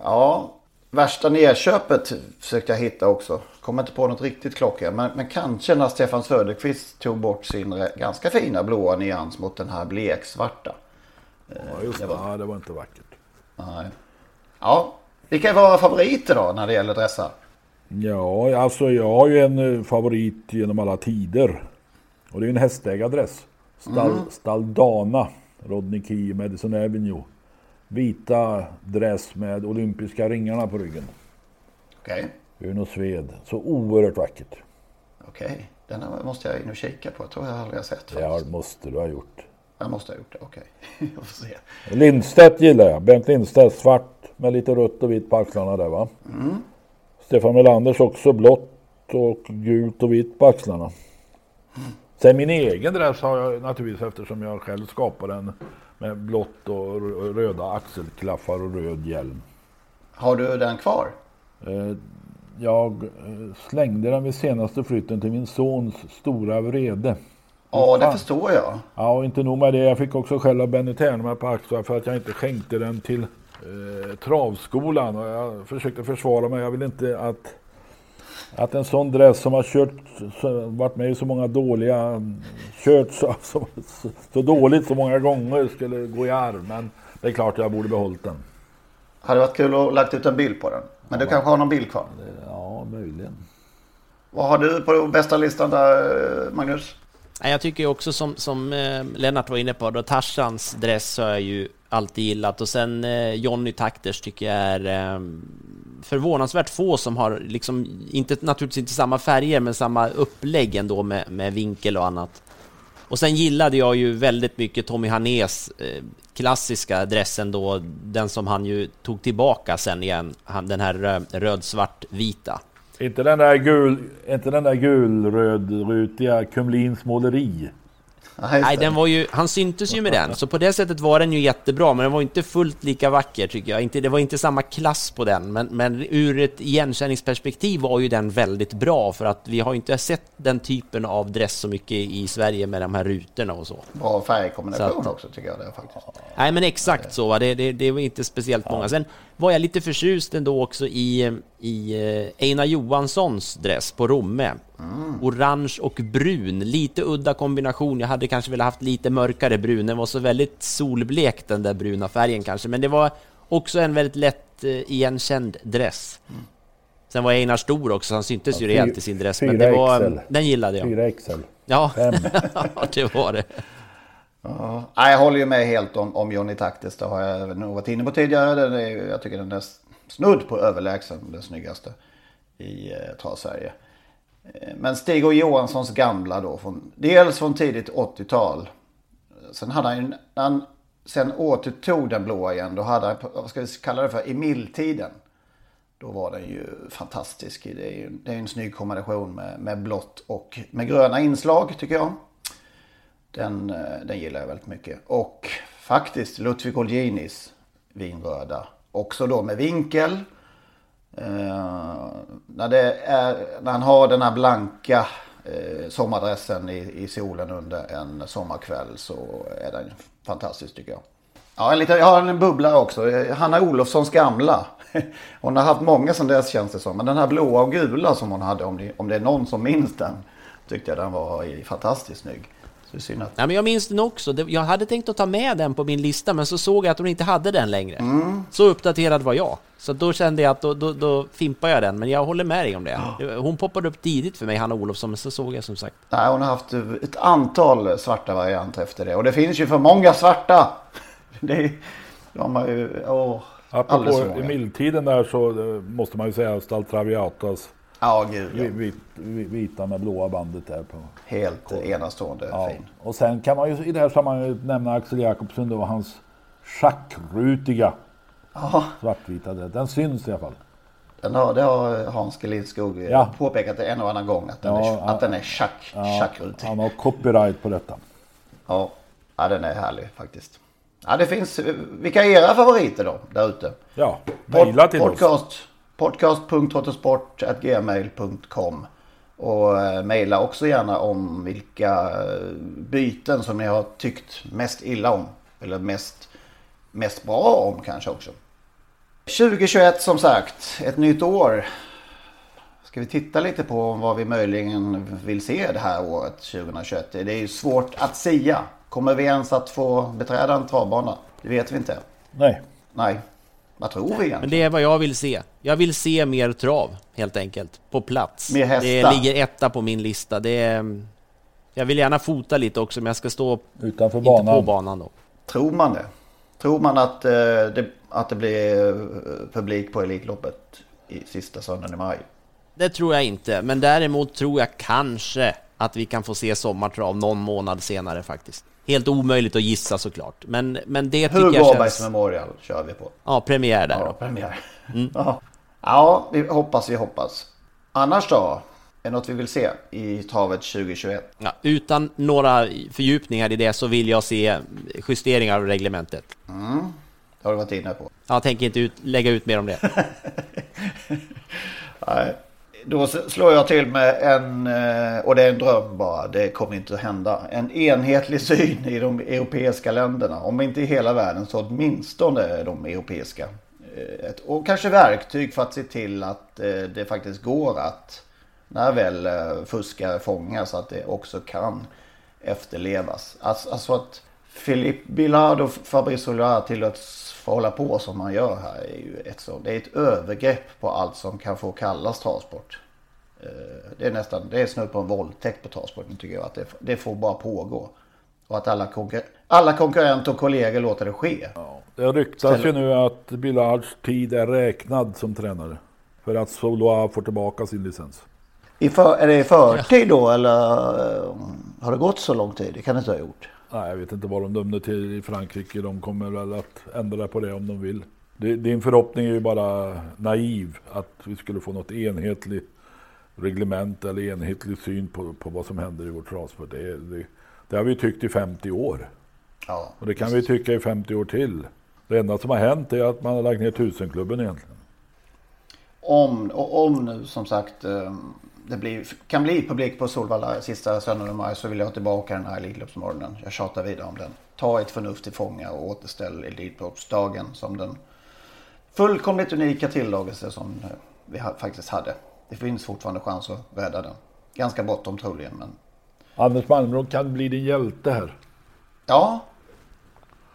ja, värsta nedköpet försökte jag hitta också. Kommer inte på något riktigt klockrent. Men, men kanske när Stefan Söderqvist tog bort sin ganska fina blåa nyans mot den här bleksvarta. Ja, just det. Ja, det var inte vackert. Nej. Ja, vilka var våra favoriter då när det gäller dressar? Ja, alltså jag har ju en eh, favorit genom alla tider. Och det är en hästägadress. Stall, Mm. Staldana, Rodney Key, Madison Avenue. Vita dress med olympiska ringarna på ryggen. Okej, Uno Sved. Så oerhört vackert. okej. Den här måste jag in och kika på. Jag tror jag aldrig har sett. Faktiskt. måste du ha gjort. Jag måste ha gjort det, okej. jag får se. Lindstedt gillar jag. Bengt Lindstedt, svart med lite rött och vitt på axlarna där va. Stefan Melanders också blått och gult och vitt på axlarna. Sen min egen dress har jag naturligtvis eftersom jag själv skapade den med blått och röda axelklaffar och röd hjälm. Har du den kvar? Eh, jag eh, slängde den vid senaste flytten till min sons stora vrede. Ja, det förstår jag. Ja, och inte nog med det. Jag fick också skälla Benny Ternberg på axlar för att jag inte skänkte den till eh, travskolan. Och jag försökte försvara mig. Jag vill inte att, att en sån dress som har kört, varit med i så många dåliga, kört så, så, så dåligt så många gånger skulle gå i arv. Men det är klart jag borde behållit den. Hade varit kul att lagt ut en bild på den. Men du kanske har någon bild kvar? Ja, möjligen. Vad har du på bästa listan där, Magnus? Jag tycker också som, som eh, Lennart var inne på, då Tarzans dress har jag ju alltid gillat och sen eh, Johnny Takters tycker jag är eh, förvånansvärt få som har liksom, inte, naturligtvis inte samma färger men samma upplägg ändå med, med vinkel och annat. Och sen gillade jag ju väldigt mycket Tommy Hanés eh, klassiska dressen då, den som han ju tog tillbaka sen igen, han, den här röd, röd svart, vita. Inte den där gul, inte den där gulrödrutiga Kumlins måleri. Nej, den var ju, han syntes ju med den, så på det sättet var den ju jättebra, men den var inte fullt lika vacker tycker jag. Inte, det var inte samma klass på den, men, men ur ett igenkänningsperspektiv var ju den väldigt bra, för att vi har inte sett den typen av dress så mycket i Sverige med de här rutorna och så. Bra färgkombination att, också tycker jag det faktiskt. Nej, men exakt så, det, det, det var inte speciellt många. Sen var jag lite förtjust ändå också i, i eh, Einar Johanssons dress på Romme. Mm. Orange och brun, lite udda kombination. Jag hade kanske velat haft lite mörkare brun. Den var så väldigt solblek den där bruna färgen kanske, men det var också en väldigt lätt uh, igenkänd dress. Mm. Sen var Einar stor också, han syntes ja, ju rejält i sin dress. Men det var, den gillade jag. 4 XL. Ja, det var det. Ja, jag håller ju med helt om, om Johnny Taktis. Det har jag nog varit inne på tidigare. Den är, jag tycker den är snudd på överlägsen den snyggaste i eh, Travsverige. Eh, men Stig och Johanssons gamla då. Från, dels från tidigt 80-tal. Sen hade han ju, när han sen återtog den blåa igen. Då hade han, vad ska vi kalla det för, Emil-tiden. Då var den ju fantastisk. Det är ju det är en snygg kombination med, med blått och med gröna inslag tycker jag. Den, eh, den gillar jag väldigt mycket. Och faktiskt Ludvig Olginis vinröda. Också då med vinkel. Eh, när, det är, när han har den här blanka eh, sommardressen i, i solen under en sommarkväll så är den fantastisk tycker jag. Ja, en liten, jag har en bubblare också. Eh, Hanna Olofssons gamla. Hon har haft många sedan dess känns det som. Men den här blåa och gula som hon hade, om det, om det är någon som minns den. Tyckte jag den var fantastiskt snygg. Så synd att... ja, men jag minns den också. Jag hade tänkt att ta med den på min lista, men så såg jag att hon inte hade den längre. Mm. Så uppdaterad var jag. Så då kände jag att då, då, då fimpar jag den, men jag håller med dig om det. Ja. Hon poppade upp tidigt för mig, Hanna Olofsson, men så såg jag som sagt. Nej, hon har haft ett antal svarta varianter efter det. Och det finns ju för många svarta. Det är, de har ju, åh, Apropå i mildtiden där så eh, måste man ju säga Staltraviatas Ja, gud ja. Vit, vita med blåa bandet där på. Helt enastående ja. fin. Och sen kan man ju i det här sammanhanget nämna Axel Jakobsson då, hans schackrutiga ja. svartvita. Den syns i alla fall. Den har, det har Hans Gelinskog ja. påpekat en och annan gång att den ja, är, att den är schack, ja. Han har copyright på detta. Ja. ja, den är härlig faktiskt. Ja, det finns, vilka är era favoriter då, där ute? Ja, mejla till podcast, oss podcast.trottosport.gmail.com och eh, mejla också gärna om vilka eh, byten som ni har tyckt mest illa om. Eller mest, mest bra om kanske också. 2021 som sagt, ett nytt år. Ska vi titta lite på vad vi möjligen vill se det här året 2021? Det är ju svårt att säga. Kommer vi ens att få beträda en travbana? Det vet vi inte. Nej. Nej. Vad tror vi egentligen? Men det är vad jag vill se. Jag vill se mer trav, helt enkelt. På plats. Mer hästar? Det ligger etta på min lista. Det är... Jag vill gärna fota lite också, men jag ska stå utanför banan. Inte på banan då. Tror man det? Tror man att, eh, det, att det blir eh, publik på Elitloppet i sista söndagen i maj? Det tror jag inte, men däremot tror jag kanske att vi kan få se sommartrav någon månad senare faktiskt. Helt omöjligt att gissa såklart. Men, men det tycker jag känns... Memorial kör vi på. Ja, premiär där ja, då. premiär. Mm. ja. ja, vi hoppas, vi hoppas. Annars då? Är något vi vill se i travet 2021? Ja, utan några fördjupningar i det så vill jag se justeringar av reglementet. Mm. Det har du varit inne på. Jag tänker inte ut, lägga ut mer om det. Nej. Då slår jag till med en, eh, och det är en dröm bara, det kommer inte att hända. En enhetlig syn i de europeiska länderna. Om inte i hela världen så åtminstone de europeiska. Eh, och kanske verktyg för att se till att eh, det faktiskt går att, när väl fuskare fångas, att det också kan efterlevas. Alltså, alltså att Philippe Billard och Fabrice Solar tillåts få hålla på som man gör här är ju ett så. Det är ett övergrepp på allt som kan få kallas travsport. Eh, det är nästan, det är snudd på en våldtäkt på travsporten tycker jag. Att det, det får bara pågå. Och att alla, konkur alla konkurrenter och kollegor låter det ske. Ja, det ryktas ju nu att Billards tid är räknad som tränare. För att Soloa får tillbaka sin licens. I för, är det i förtid då eller eh, har det gått så lång tid? Det kan det inte ha gjort. Nej, jag vet inte vad de dömde till i Frankrike. De kommer väl att ändra på det om de vill. Din förhoppning är ju bara naiv att vi skulle få något enhetligt reglement eller enhetlig syn på, på vad som händer i vårt travsport. Det, det, det, har vi tyckt i 50 år. Ja, och det kan vi tycka i 50 år till. Det enda som har hänt är att man har lagt ner tusenklubben egentligen. Om, om nu som sagt eh, det blir, kan bli publik på Solvalla sista söndagen i maj så vill jag ha tillbaka den här Elitloppsmorgonen. Jag tjatar vidare om den. Ta ett förnuft till fånga och återställ Elitloppsdagen som den fullkomligt unika tilldragelse som eh, vi faktiskt hade. Det finns fortfarande chans att rädda den. Ganska bråttom troligen men... Anders Malmrå kan bli din hjälte här. Ja.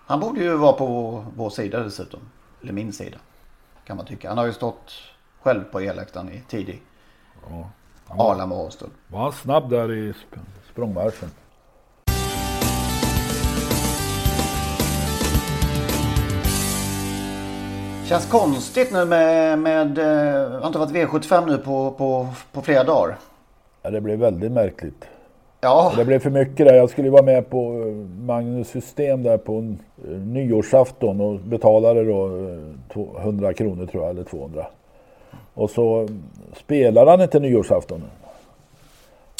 Han borde ju vara på vår sida dessutom. Eller min sida. Kan man tycka. Han har ju stått själv på elläktaren i tidig ja. Arla Monster. Var han snabb där i sp språngmarschen? Känns konstigt nu med, med eh, har inte varit V75 nu på, på, på flera dagar. Ja, det blev väldigt märkligt. Ja. Det blev för mycket där. Jag skulle vara med på eh, Magnus system där på eh, nyårsafton och betalade då 100 kronor tror jag, eller 200. Och så spelade han inte nyårsafton.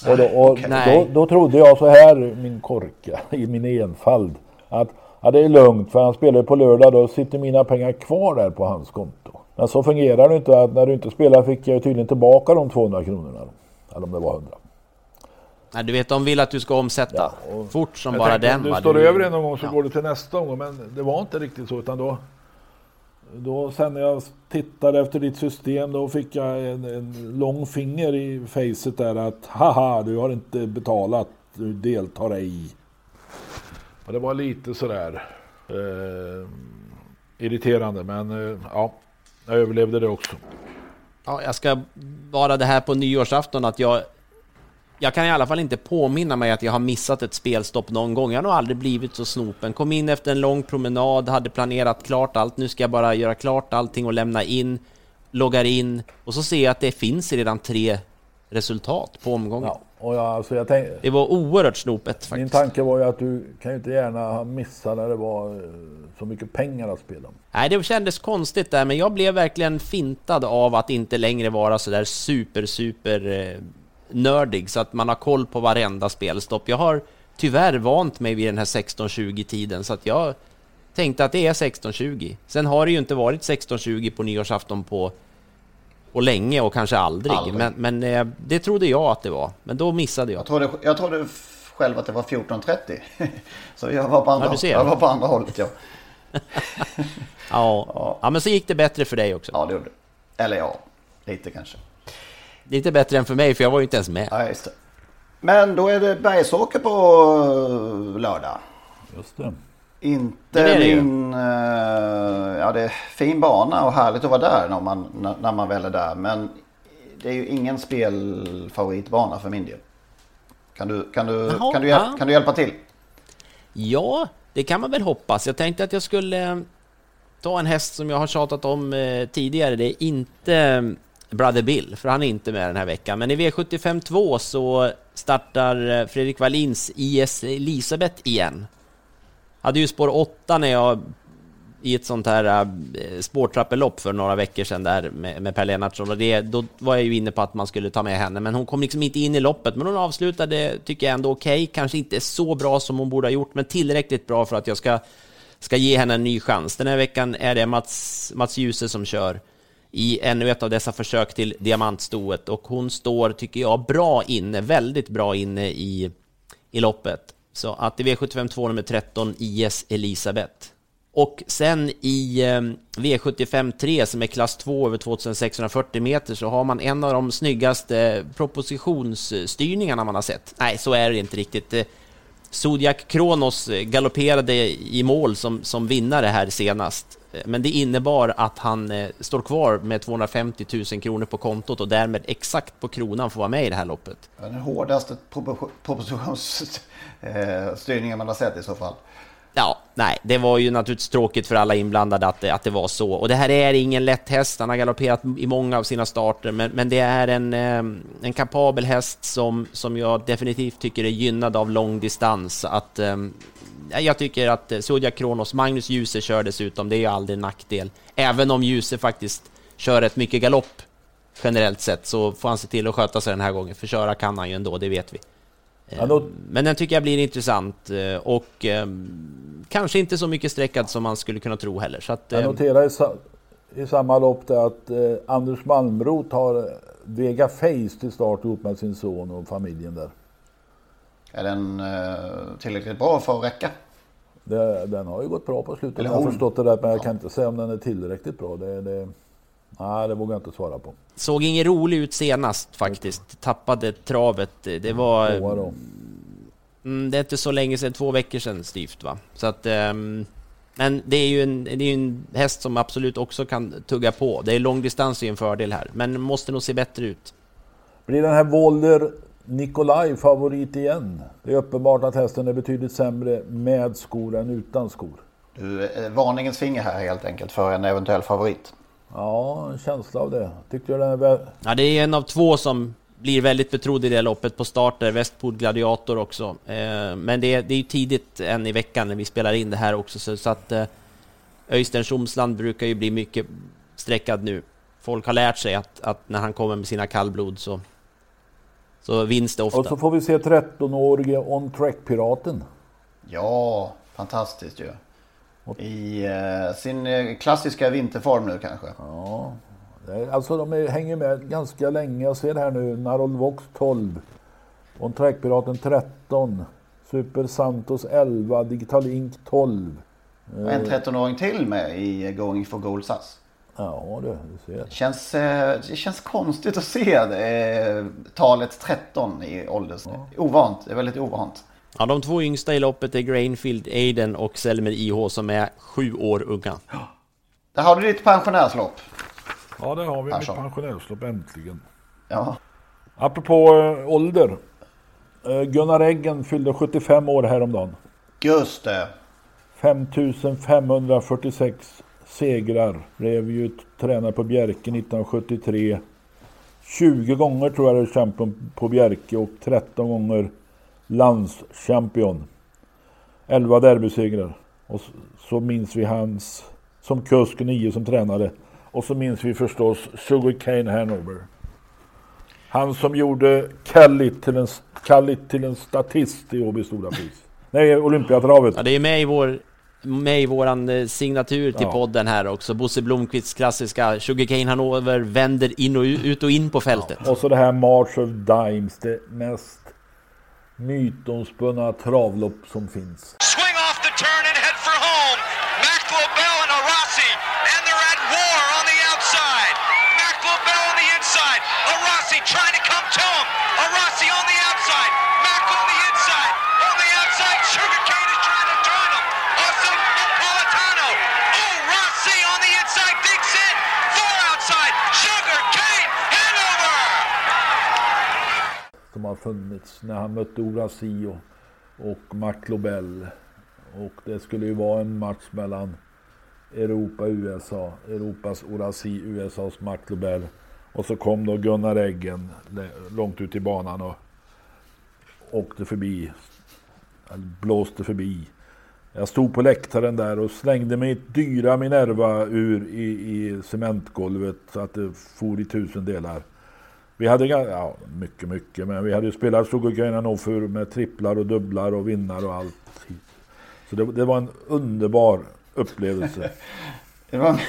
Och, då, och då, då, trodde jag så här, min korka, i min enfald, att ja, det är lugnt för han spelar på lördag, då sitter mina pengar kvar där på hans konto. Men så fungerar det inte. Att när du inte spelar fick jag tydligen tillbaka de 200 kronorna. Eller om det var 100. Nej, du vet, de vill att du ska omsätta ja, fort som bara tänkte, den. Om du står du... över en gång så ja. går det till nästa gång. Men det var inte riktigt så. Utan då, då sen när jag tittade efter ditt system då fick jag en, en lång finger i facet där att haha du har inte betalat, du deltar ej. Och det var lite sådär eh, irriterande men eh, ja, jag överlevde det också. Ja, jag ska vara det här på nyårsafton att jag jag kan i alla fall inte påminna mig att jag har missat ett spelstopp någon gång. Jag har nog aldrig blivit så snopen. Kom in efter en lång promenad, hade planerat klart allt. Nu ska jag bara göra klart allting och lämna in. Loggar in och så ser jag att det finns redan tre resultat på omgången. Ja, och jag, alltså jag tänk... Det var oerhört snopet faktiskt. Min tanke var ju att du kan ju inte gärna ha missat när det var eh, så mycket pengar att spela. Nej, det kändes konstigt där, men jag blev verkligen fintad av att inte längre vara så där super, super eh, nördig så att man har koll på varenda spelstopp. Jag har tyvärr vant mig vid den här 16.20 tiden så att jag tänkte att det är 16.20. Sen har det ju inte varit 16.20 på nyårsafton på och länge och kanske aldrig. aldrig. Men, men eh, det trodde jag att det var. Men då missade jag. Jag trodde, jag trodde själv att det var 14.30. Så jag var på andra, ja, jag var på andra hållet. Ja. ja. ja, men så gick det bättre för dig också. Ja, det gjorde det. Eller ja, lite kanske. Lite bättre än för mig, för jag var ju inte ens med. Ja, just det. Men då är det Bergsåker på eh, lördag. Just det. Inte det min... Uh, ja, det är fin bana och härligt att vara där när man, när, när man väl är där. Men det är ju ingen spelfavoritbana för min del. Kan du, kan du, Jaha, kan du, ja. kan du hjälpa till? Ja, det kan man väl hoppas. Jag tänkte att jag skulle eh, ta en häst som jag har tjatat om tidigare. Det är inte Brother Bill, för han är inte med den här veckan. Men i V75 2 så startar eh, Fredrik Wallins IS Elisabeth igen. Hade ju spår 8 när jag i ett sånt här eh, spårtrappelopp för några veckor sedan där med, med Per Lennartsson och det, då var jag ju inne på att man skulle ta med henne, men hon kom liksom inte in i loppet. Men hon avslutade, tycker jag ändå okej, okay. kanske inte så bra som hon borde ha gjort, men tillräckligt bra för att jag ska, ska ge henne en ny chans. Den här veckan är det Mats, Mats Djuse som kör i ännu ett av dessa försök till diamantstoet och hon står, tycker jag, bra inne, väldigt bra inne i, i loppet. Så att i V75 2 nummer 13, IS Elisabeth. Och sen i ehm, V75 3 som är klass 2 över 2640 meter så har man en av de snyggaste propositionsstyrningarna man har sett. Nej, så är det inte riktigt. Zodiac Kronos eh, galopperade i mål som, som vinnare här senast. Eh, men det innebar att han eh, står kvar med 250 000 kronor på kontot och därmed exakt på kronan får vara med i det här loppet. Den hårdaste propositionsstyrningen man har sett i så fall. Ja, nej, det var ju naturligtvis tråkigt för alla inblandade att det, att det var så. Och det här är ingen lätt häst, han har galopperat i många av sina starter, men, men det är en, eh, en kapabel häst som, som jag definitivt tycker är gynnad av lång distans. Att, eh, jag tycker att Zodiac Kronos, Magnus Djuse kör dessutom, det är ju aldrig en nackdel. Även om Djuse faktiskt kör rätt mycket galopp generellt sett, så får han se till att sköta sig den här gången, för köra kan han ju ändå, det vet vi. Men den tycker jag blir intressant och eh, kanske inte så mycket sträckad som man skulle kunna tro heller. Så att, eh, jag noterar i, sa i samma lopp att eh, Anders Malmroth har Vega Face till start ihop med sin son och familjen där. Är den tillräckligt bra för att räcka? Det, den har ju gått bra på slutet. Jag har förstått det där, men jag ja. kan inte säga om den är tillräckligt bra. Det, det, nej, det vågar jag inte svara på. Såg ingen rolig ut senast faktiskt. Tappade travet. Det var... Mm, det är inte så länge sedan, två veckor sedan styvt va. Så att... Um, men det är ju en, det är en häst som absolut också kan tugga på. Det är långdistans är en fördel här, men måste nog se bättre ut. Blir den här Volder Nikolaj favorit igen? Det är uppenbart att hästen är betydligt sämre med skor än utan skor. Du, eh, varningens finger här helt enkelt för en eventuell favorit. Ja, en känsla av det. Tyckte jag den är väl... Ja, det är en av två som blir väldigt betrodd i det loppet på starter, Westport Gladiator också. Eh, men det är, det är tidigt än i veckan när vi spelar in det här också, så, så att eh, Öystein Tjomsland brukar ju bli mycket sträckad nu. Folk har lärt sig att, att när han kommer med sina kallblod så, så vinns det ofta. Och så får vi se 13-årige On Track-piraten. Ja, fantastiskt ju. I uh, sin klassiska vinterform nu kanske. Ja, Alltså de är, hänger med ganska länge. Jag ser här nu Narold Vox 12. On Track-piraten 13. Super Santos 11. Digital Ink 12. Och en 13-åring till med i Going for Gold SAS. Ja du, du ser. Känns, eh, det känns konstigt att se det, talet 13 i ålders. Ja. Ovant, det är väldigt ovant. Ja, de två yngsta i loppet är Grainfield Aiden och Selmer IH som är sju år unga. Där har du ditt pensionärslopp. Ja, det har vi. Mitt pensionärslopp äntligen. Ja. Apropå äh, ålder. Äh, Gunnar Eggen fyllde 75 år häromdagen. Just det. 5546 segrar. Blev ju tränare på Bjerke 1973. 20 gånger tror jag det är på Bjerke och 13 gånger landschampion. 11 derbysegrar. Och så minns vi hans som kusk 9 som tränare. Och så minns vi förstås Sugarcane Hanover. Han som gjorde Kallit till en, Kallit till en statist i Åby Stora Pris. Nej, Olympiatravet. Ja, det är med i vår med i våran eh, signatur till ja. podden här också. Bosse Blomqvists klassiska Sugarcane Hanover vänder in och ut och in på fältet. Ja. Och så det här March of Dimes, det mest mytomspunna travlopp som finns. som har funnits när han mötte Orasi och, Mark McLobel. Och det skulle ju vara en match mellan Europa och USA. Europas Orasi, USAs McLobel. Och så kom då Gunnar Eggen långt ut i banan och åkte förbi. Blåste förbi. Jag stod på läktaren där och slängde mig ett dyra Minerva ur i, i cementgolvet så att det for i tusen delar. Vi hade, ja, mycket, mycket, men vi hade ju spelat Sugarcane för med tripplar och dubblar och vinnare och allt. Så det, det var en underbar upplevelse. det var Det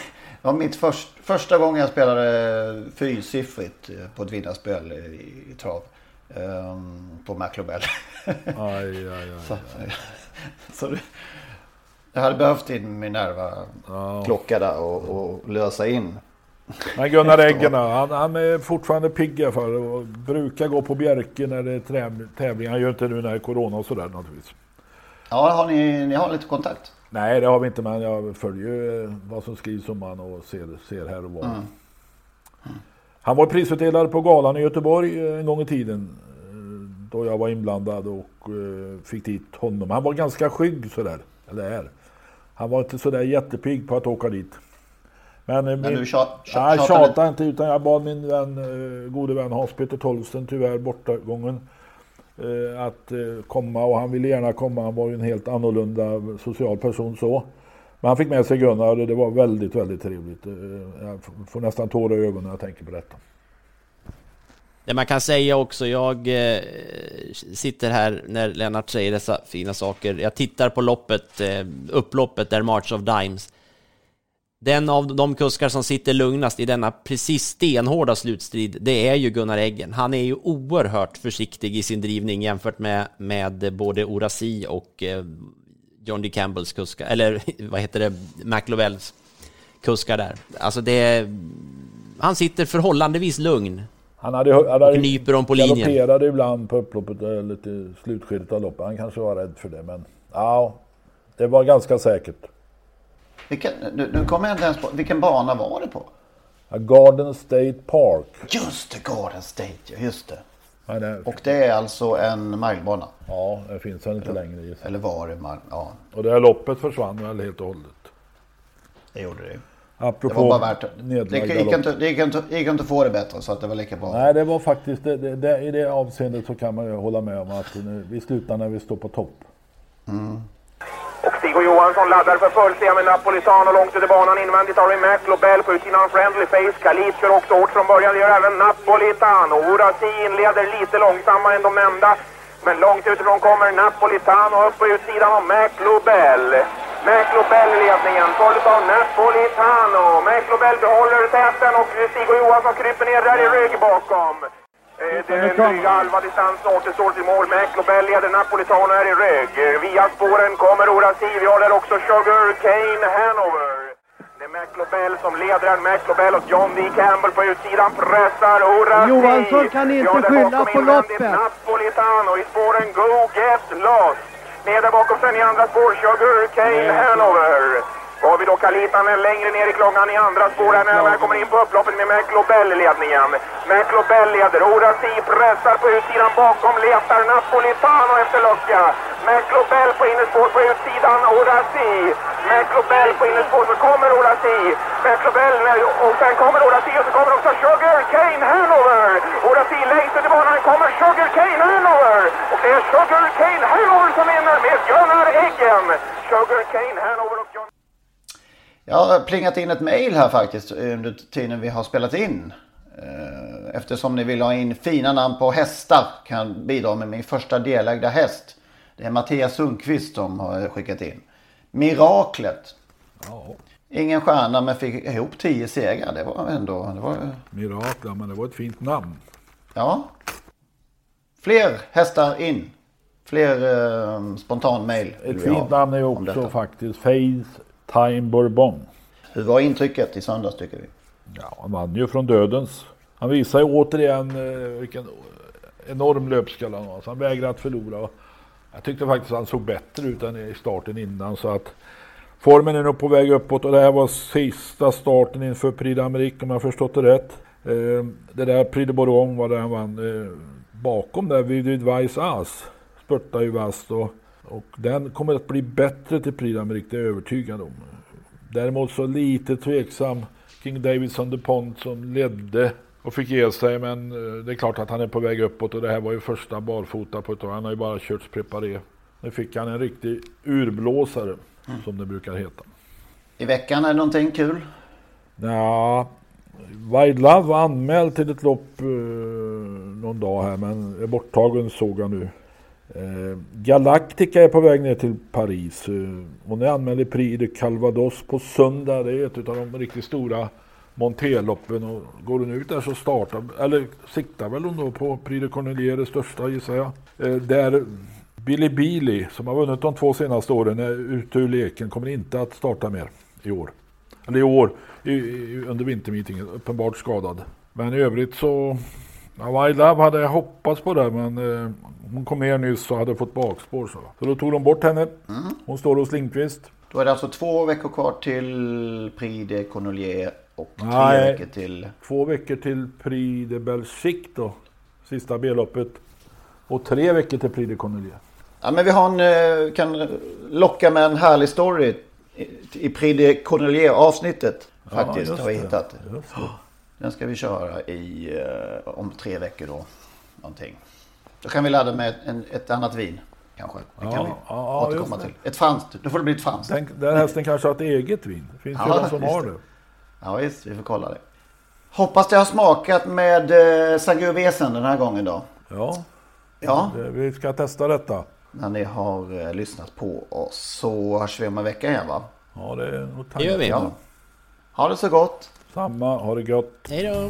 var mitt först, första gången jag spelade fyrsiffrigt eh, på ett vinnarspel i, i trav. Um, på McLobel. Aj, aj, aj, så, så det, jag hade behövt in Minerva ja. klocka där och, och lösa in. Men Gunnar Eggen han, han är fortfarande pigg fall och brukar gå på Bjerke när det är tävling. Han gör inte nu när det är Corona och sådär naturligtvis. Ja, har ni, ni har lite kontakt? Nej, det har vi inte, men jag följer vad som skrivs om han och ser, ser här och var. Mm. Mm. Han var prisutdelare på galan i Göteborg en gång i tiden. Då jag var inblandad och fick dit honom. Han var ganska skygg sådär. Eller är. Han var inte sådär jättepigg på att åka dit. Men, men min, du tjat, tjat, nej, tjatade inte utan jag bad min vän, gode vän Hans-Peter Tolsten, tyvärr bortgången, Eh, att eh, komma och han ville gärna komma. Han var ju en helt annorlunda social person så. Men han fick med sig Gunnar och det var väldigt, väldigt trevligt. Eh, jag får nästan tårar i ögonen när jag tänker på detta. Det man kan säga också, jag eh, sitter här när Lennart säger dessa fina saker. Jag tittar på loppet, eh, upploppet där March of Dimes den av de kuskar som sitter lugnast i denna precis stenhårda slutstrid, det är ju Gunnar Eggen. Han är ju oerhört försiktig i sin drivning jämfört med, med både Orasi och eh, John D. Campbells kuskar, eller vad heter det, McLovells kuskar där. Alltså det, han sitter förhållandevis lugn. Han hade, han hade och nyper dem på linjen. galopperade ibland på upploppet, lite slutskedet av loppet. Han kanske var rädd för det, men ja, det var ganska säkert. Vilken, nu, nu kommer jag inte ens på, vilken bana var det på? Garden State Park. Just det, Garden State, just det. Ja, det och det är alltså en milebana? Ja, det finns den inte eller, längre. Just. Eller var det ja. Och det här loppet försvann väl helt och hållet? Det gjorde det Apropå det var bara värt det. Det gick, inte, det gick, inte, gick inte att få det bättre så att det var lika bra. Nej, det var faktiskt, det, det, det, i det avseendet så kan man ju hålla med om att nu, vi slutar när vi står på topp. Mm. Och Stig och Johansson laddar för full med Napolitano långt ut i banan invändigt har vi McLobell på utsidan Friendly Face. Khalid kör också hårt från början, det gör även Napolitano. Orasi inleder lite långsammare än de nämnda. Men långt utifrån kommer Napolitano upp på utsidan av Mac, Lobel. Mac Lobel i ledningen, följd av Napolitano. McLobell behåller täten och Stig och Johansson kryper ner där i rygg bakom. Eh, det är en dryga halva distans återstår till mål. McLobell leder Napolitano här i rygg. Via spåren kommer Orasi. Vi där också Sugar Cane Hanover. Det är McLobell som leder. McLobell och John D. Campbell på utsidan pressar Orasi. Johansson kan inte skylla på loppet. Napolitano i spåren Go Get Lost. Nere bakom sen i andra spår Sugar Cane Hanover. Då har vi då Kalitanen längre ner i klungan i andra spår här när han kommer in på upploppet med McLobell i ledningen. McLobell leder, Orasi pressar på utsidan bakom, letar Napolitano efter lucka. McLobell på innerspår på utsidan, Orasi. McLobell på innerspår, så kommer Orasi. McLobell, och sen kommer Orasi och så kommer också Sugar Cane Hanover. Orasi längst ut i banan kommer Sugar Cane Hanover. Och det är Sugar Cane Hanover som vinner med Gunnar Eggen. Sugar Cane Hanover och jag har plingat in ett mail här faktiskt under tiden vi har spelat in. Eh, eftersom ni vill ha in fina namn på hästar kan jag bidra med min första delägda häst. Det är Mattias Sundqvist som har skickat in. Miraklet. Ja. Ingen stjärna men fick ihop tio segrar. Det var ändå... Det var... Miraklet, men det var ett fint namn. Ja. Fler hästar in. Fler eh, spontan mail. Ett fint namn är också faktiskt Faith Time Bourbon. Hur var intrycket i söndags tycker vi? Ja, han vann ju från dödens. Han visar ju återigen eh, vilken enorm löpskalle han har. Så han vägrar att förlora. Jag tyckte faktiskt att han såg bättre ut än i starten innan. Så att formen är nog på väg uppåt och det här var sista starten inför Prix d'Amérique om jag förstått det rätt. Eh, det där Prix de Bourgogne var där han vann. Eh, bakom där Vivid Weiss As spurtar ju vasst och, och den kommer att bli bättre till Prix det är jag övertygad om. Däremot så lite tveksam King Davidson DuPont som ledde och fick ge sig. Men eh, det är klart att han är på väg uppåt och det här var ju första barfota på ett tag. Han har ju bara kört preparé. Nu fick han en riktig urblåsare mm. som det brukar heta. I veckan är det någonting kul? Ja, Wild Love var anmäld till ett lopp eh, någon dag här men är borttagen såg jag nu. Eh, Galactica är på väg ner till Paris. Eh, hon är anmäld i Prix de Calvados på söndag. Det är ett av de riktigt stora monterloppen. Och går hon ut där så startar, eller siktar väl hon då på Prix de Cornelier, det största gissar jag. Eh, där Billy Billy, som har vunnit de två senaste åren, är ute ur leken. Kommer inte att starta mer i år. Eller i år, i, i, under vintermeetingen. Uppenbart skadad. Men i övrigt så... Ja, My Love hade jag hoppats på det, men eh, hon kom ner nyss och hade fått bakspår. Så, så då tog de bort henne. Hon står hos Lindqvist. Då är det alltså två veckor kvar till Prix de Cornelier och tre Nej. veckor till... Två veckor till Prix de Belgique då. Sista B-loppet. Och tre veckor till Prix de Cornelier. Ja, men vi har en, eh, kan locka med en härlig story i, i Prix de Cornelier avsnittet. Faktiskt just har vi hittat. Den ska vi köra i, eh, om tre veckor då. Någonting. Då kan vi ladda med en, ett annat vin. Kanske. Det kan Ja, vi ja, återkomma till. Ett franskt. Då får det bli ett franskt. Tänk, den hästen kanske har ett eget vin. Det finns ju Ja, de som har det. det. Ja visst, vi får kolla det. Hoppas det har smakat med eh, Sangiovesen den här gången då. Ja, Ja, vi ska testa detta. när ni har eh, lyssnat på oss så hörs vi om en vecka igen va? Ja, det är nog Det gör vi. Ja. Ha det så gott. Samma, ha det gott. Hej då!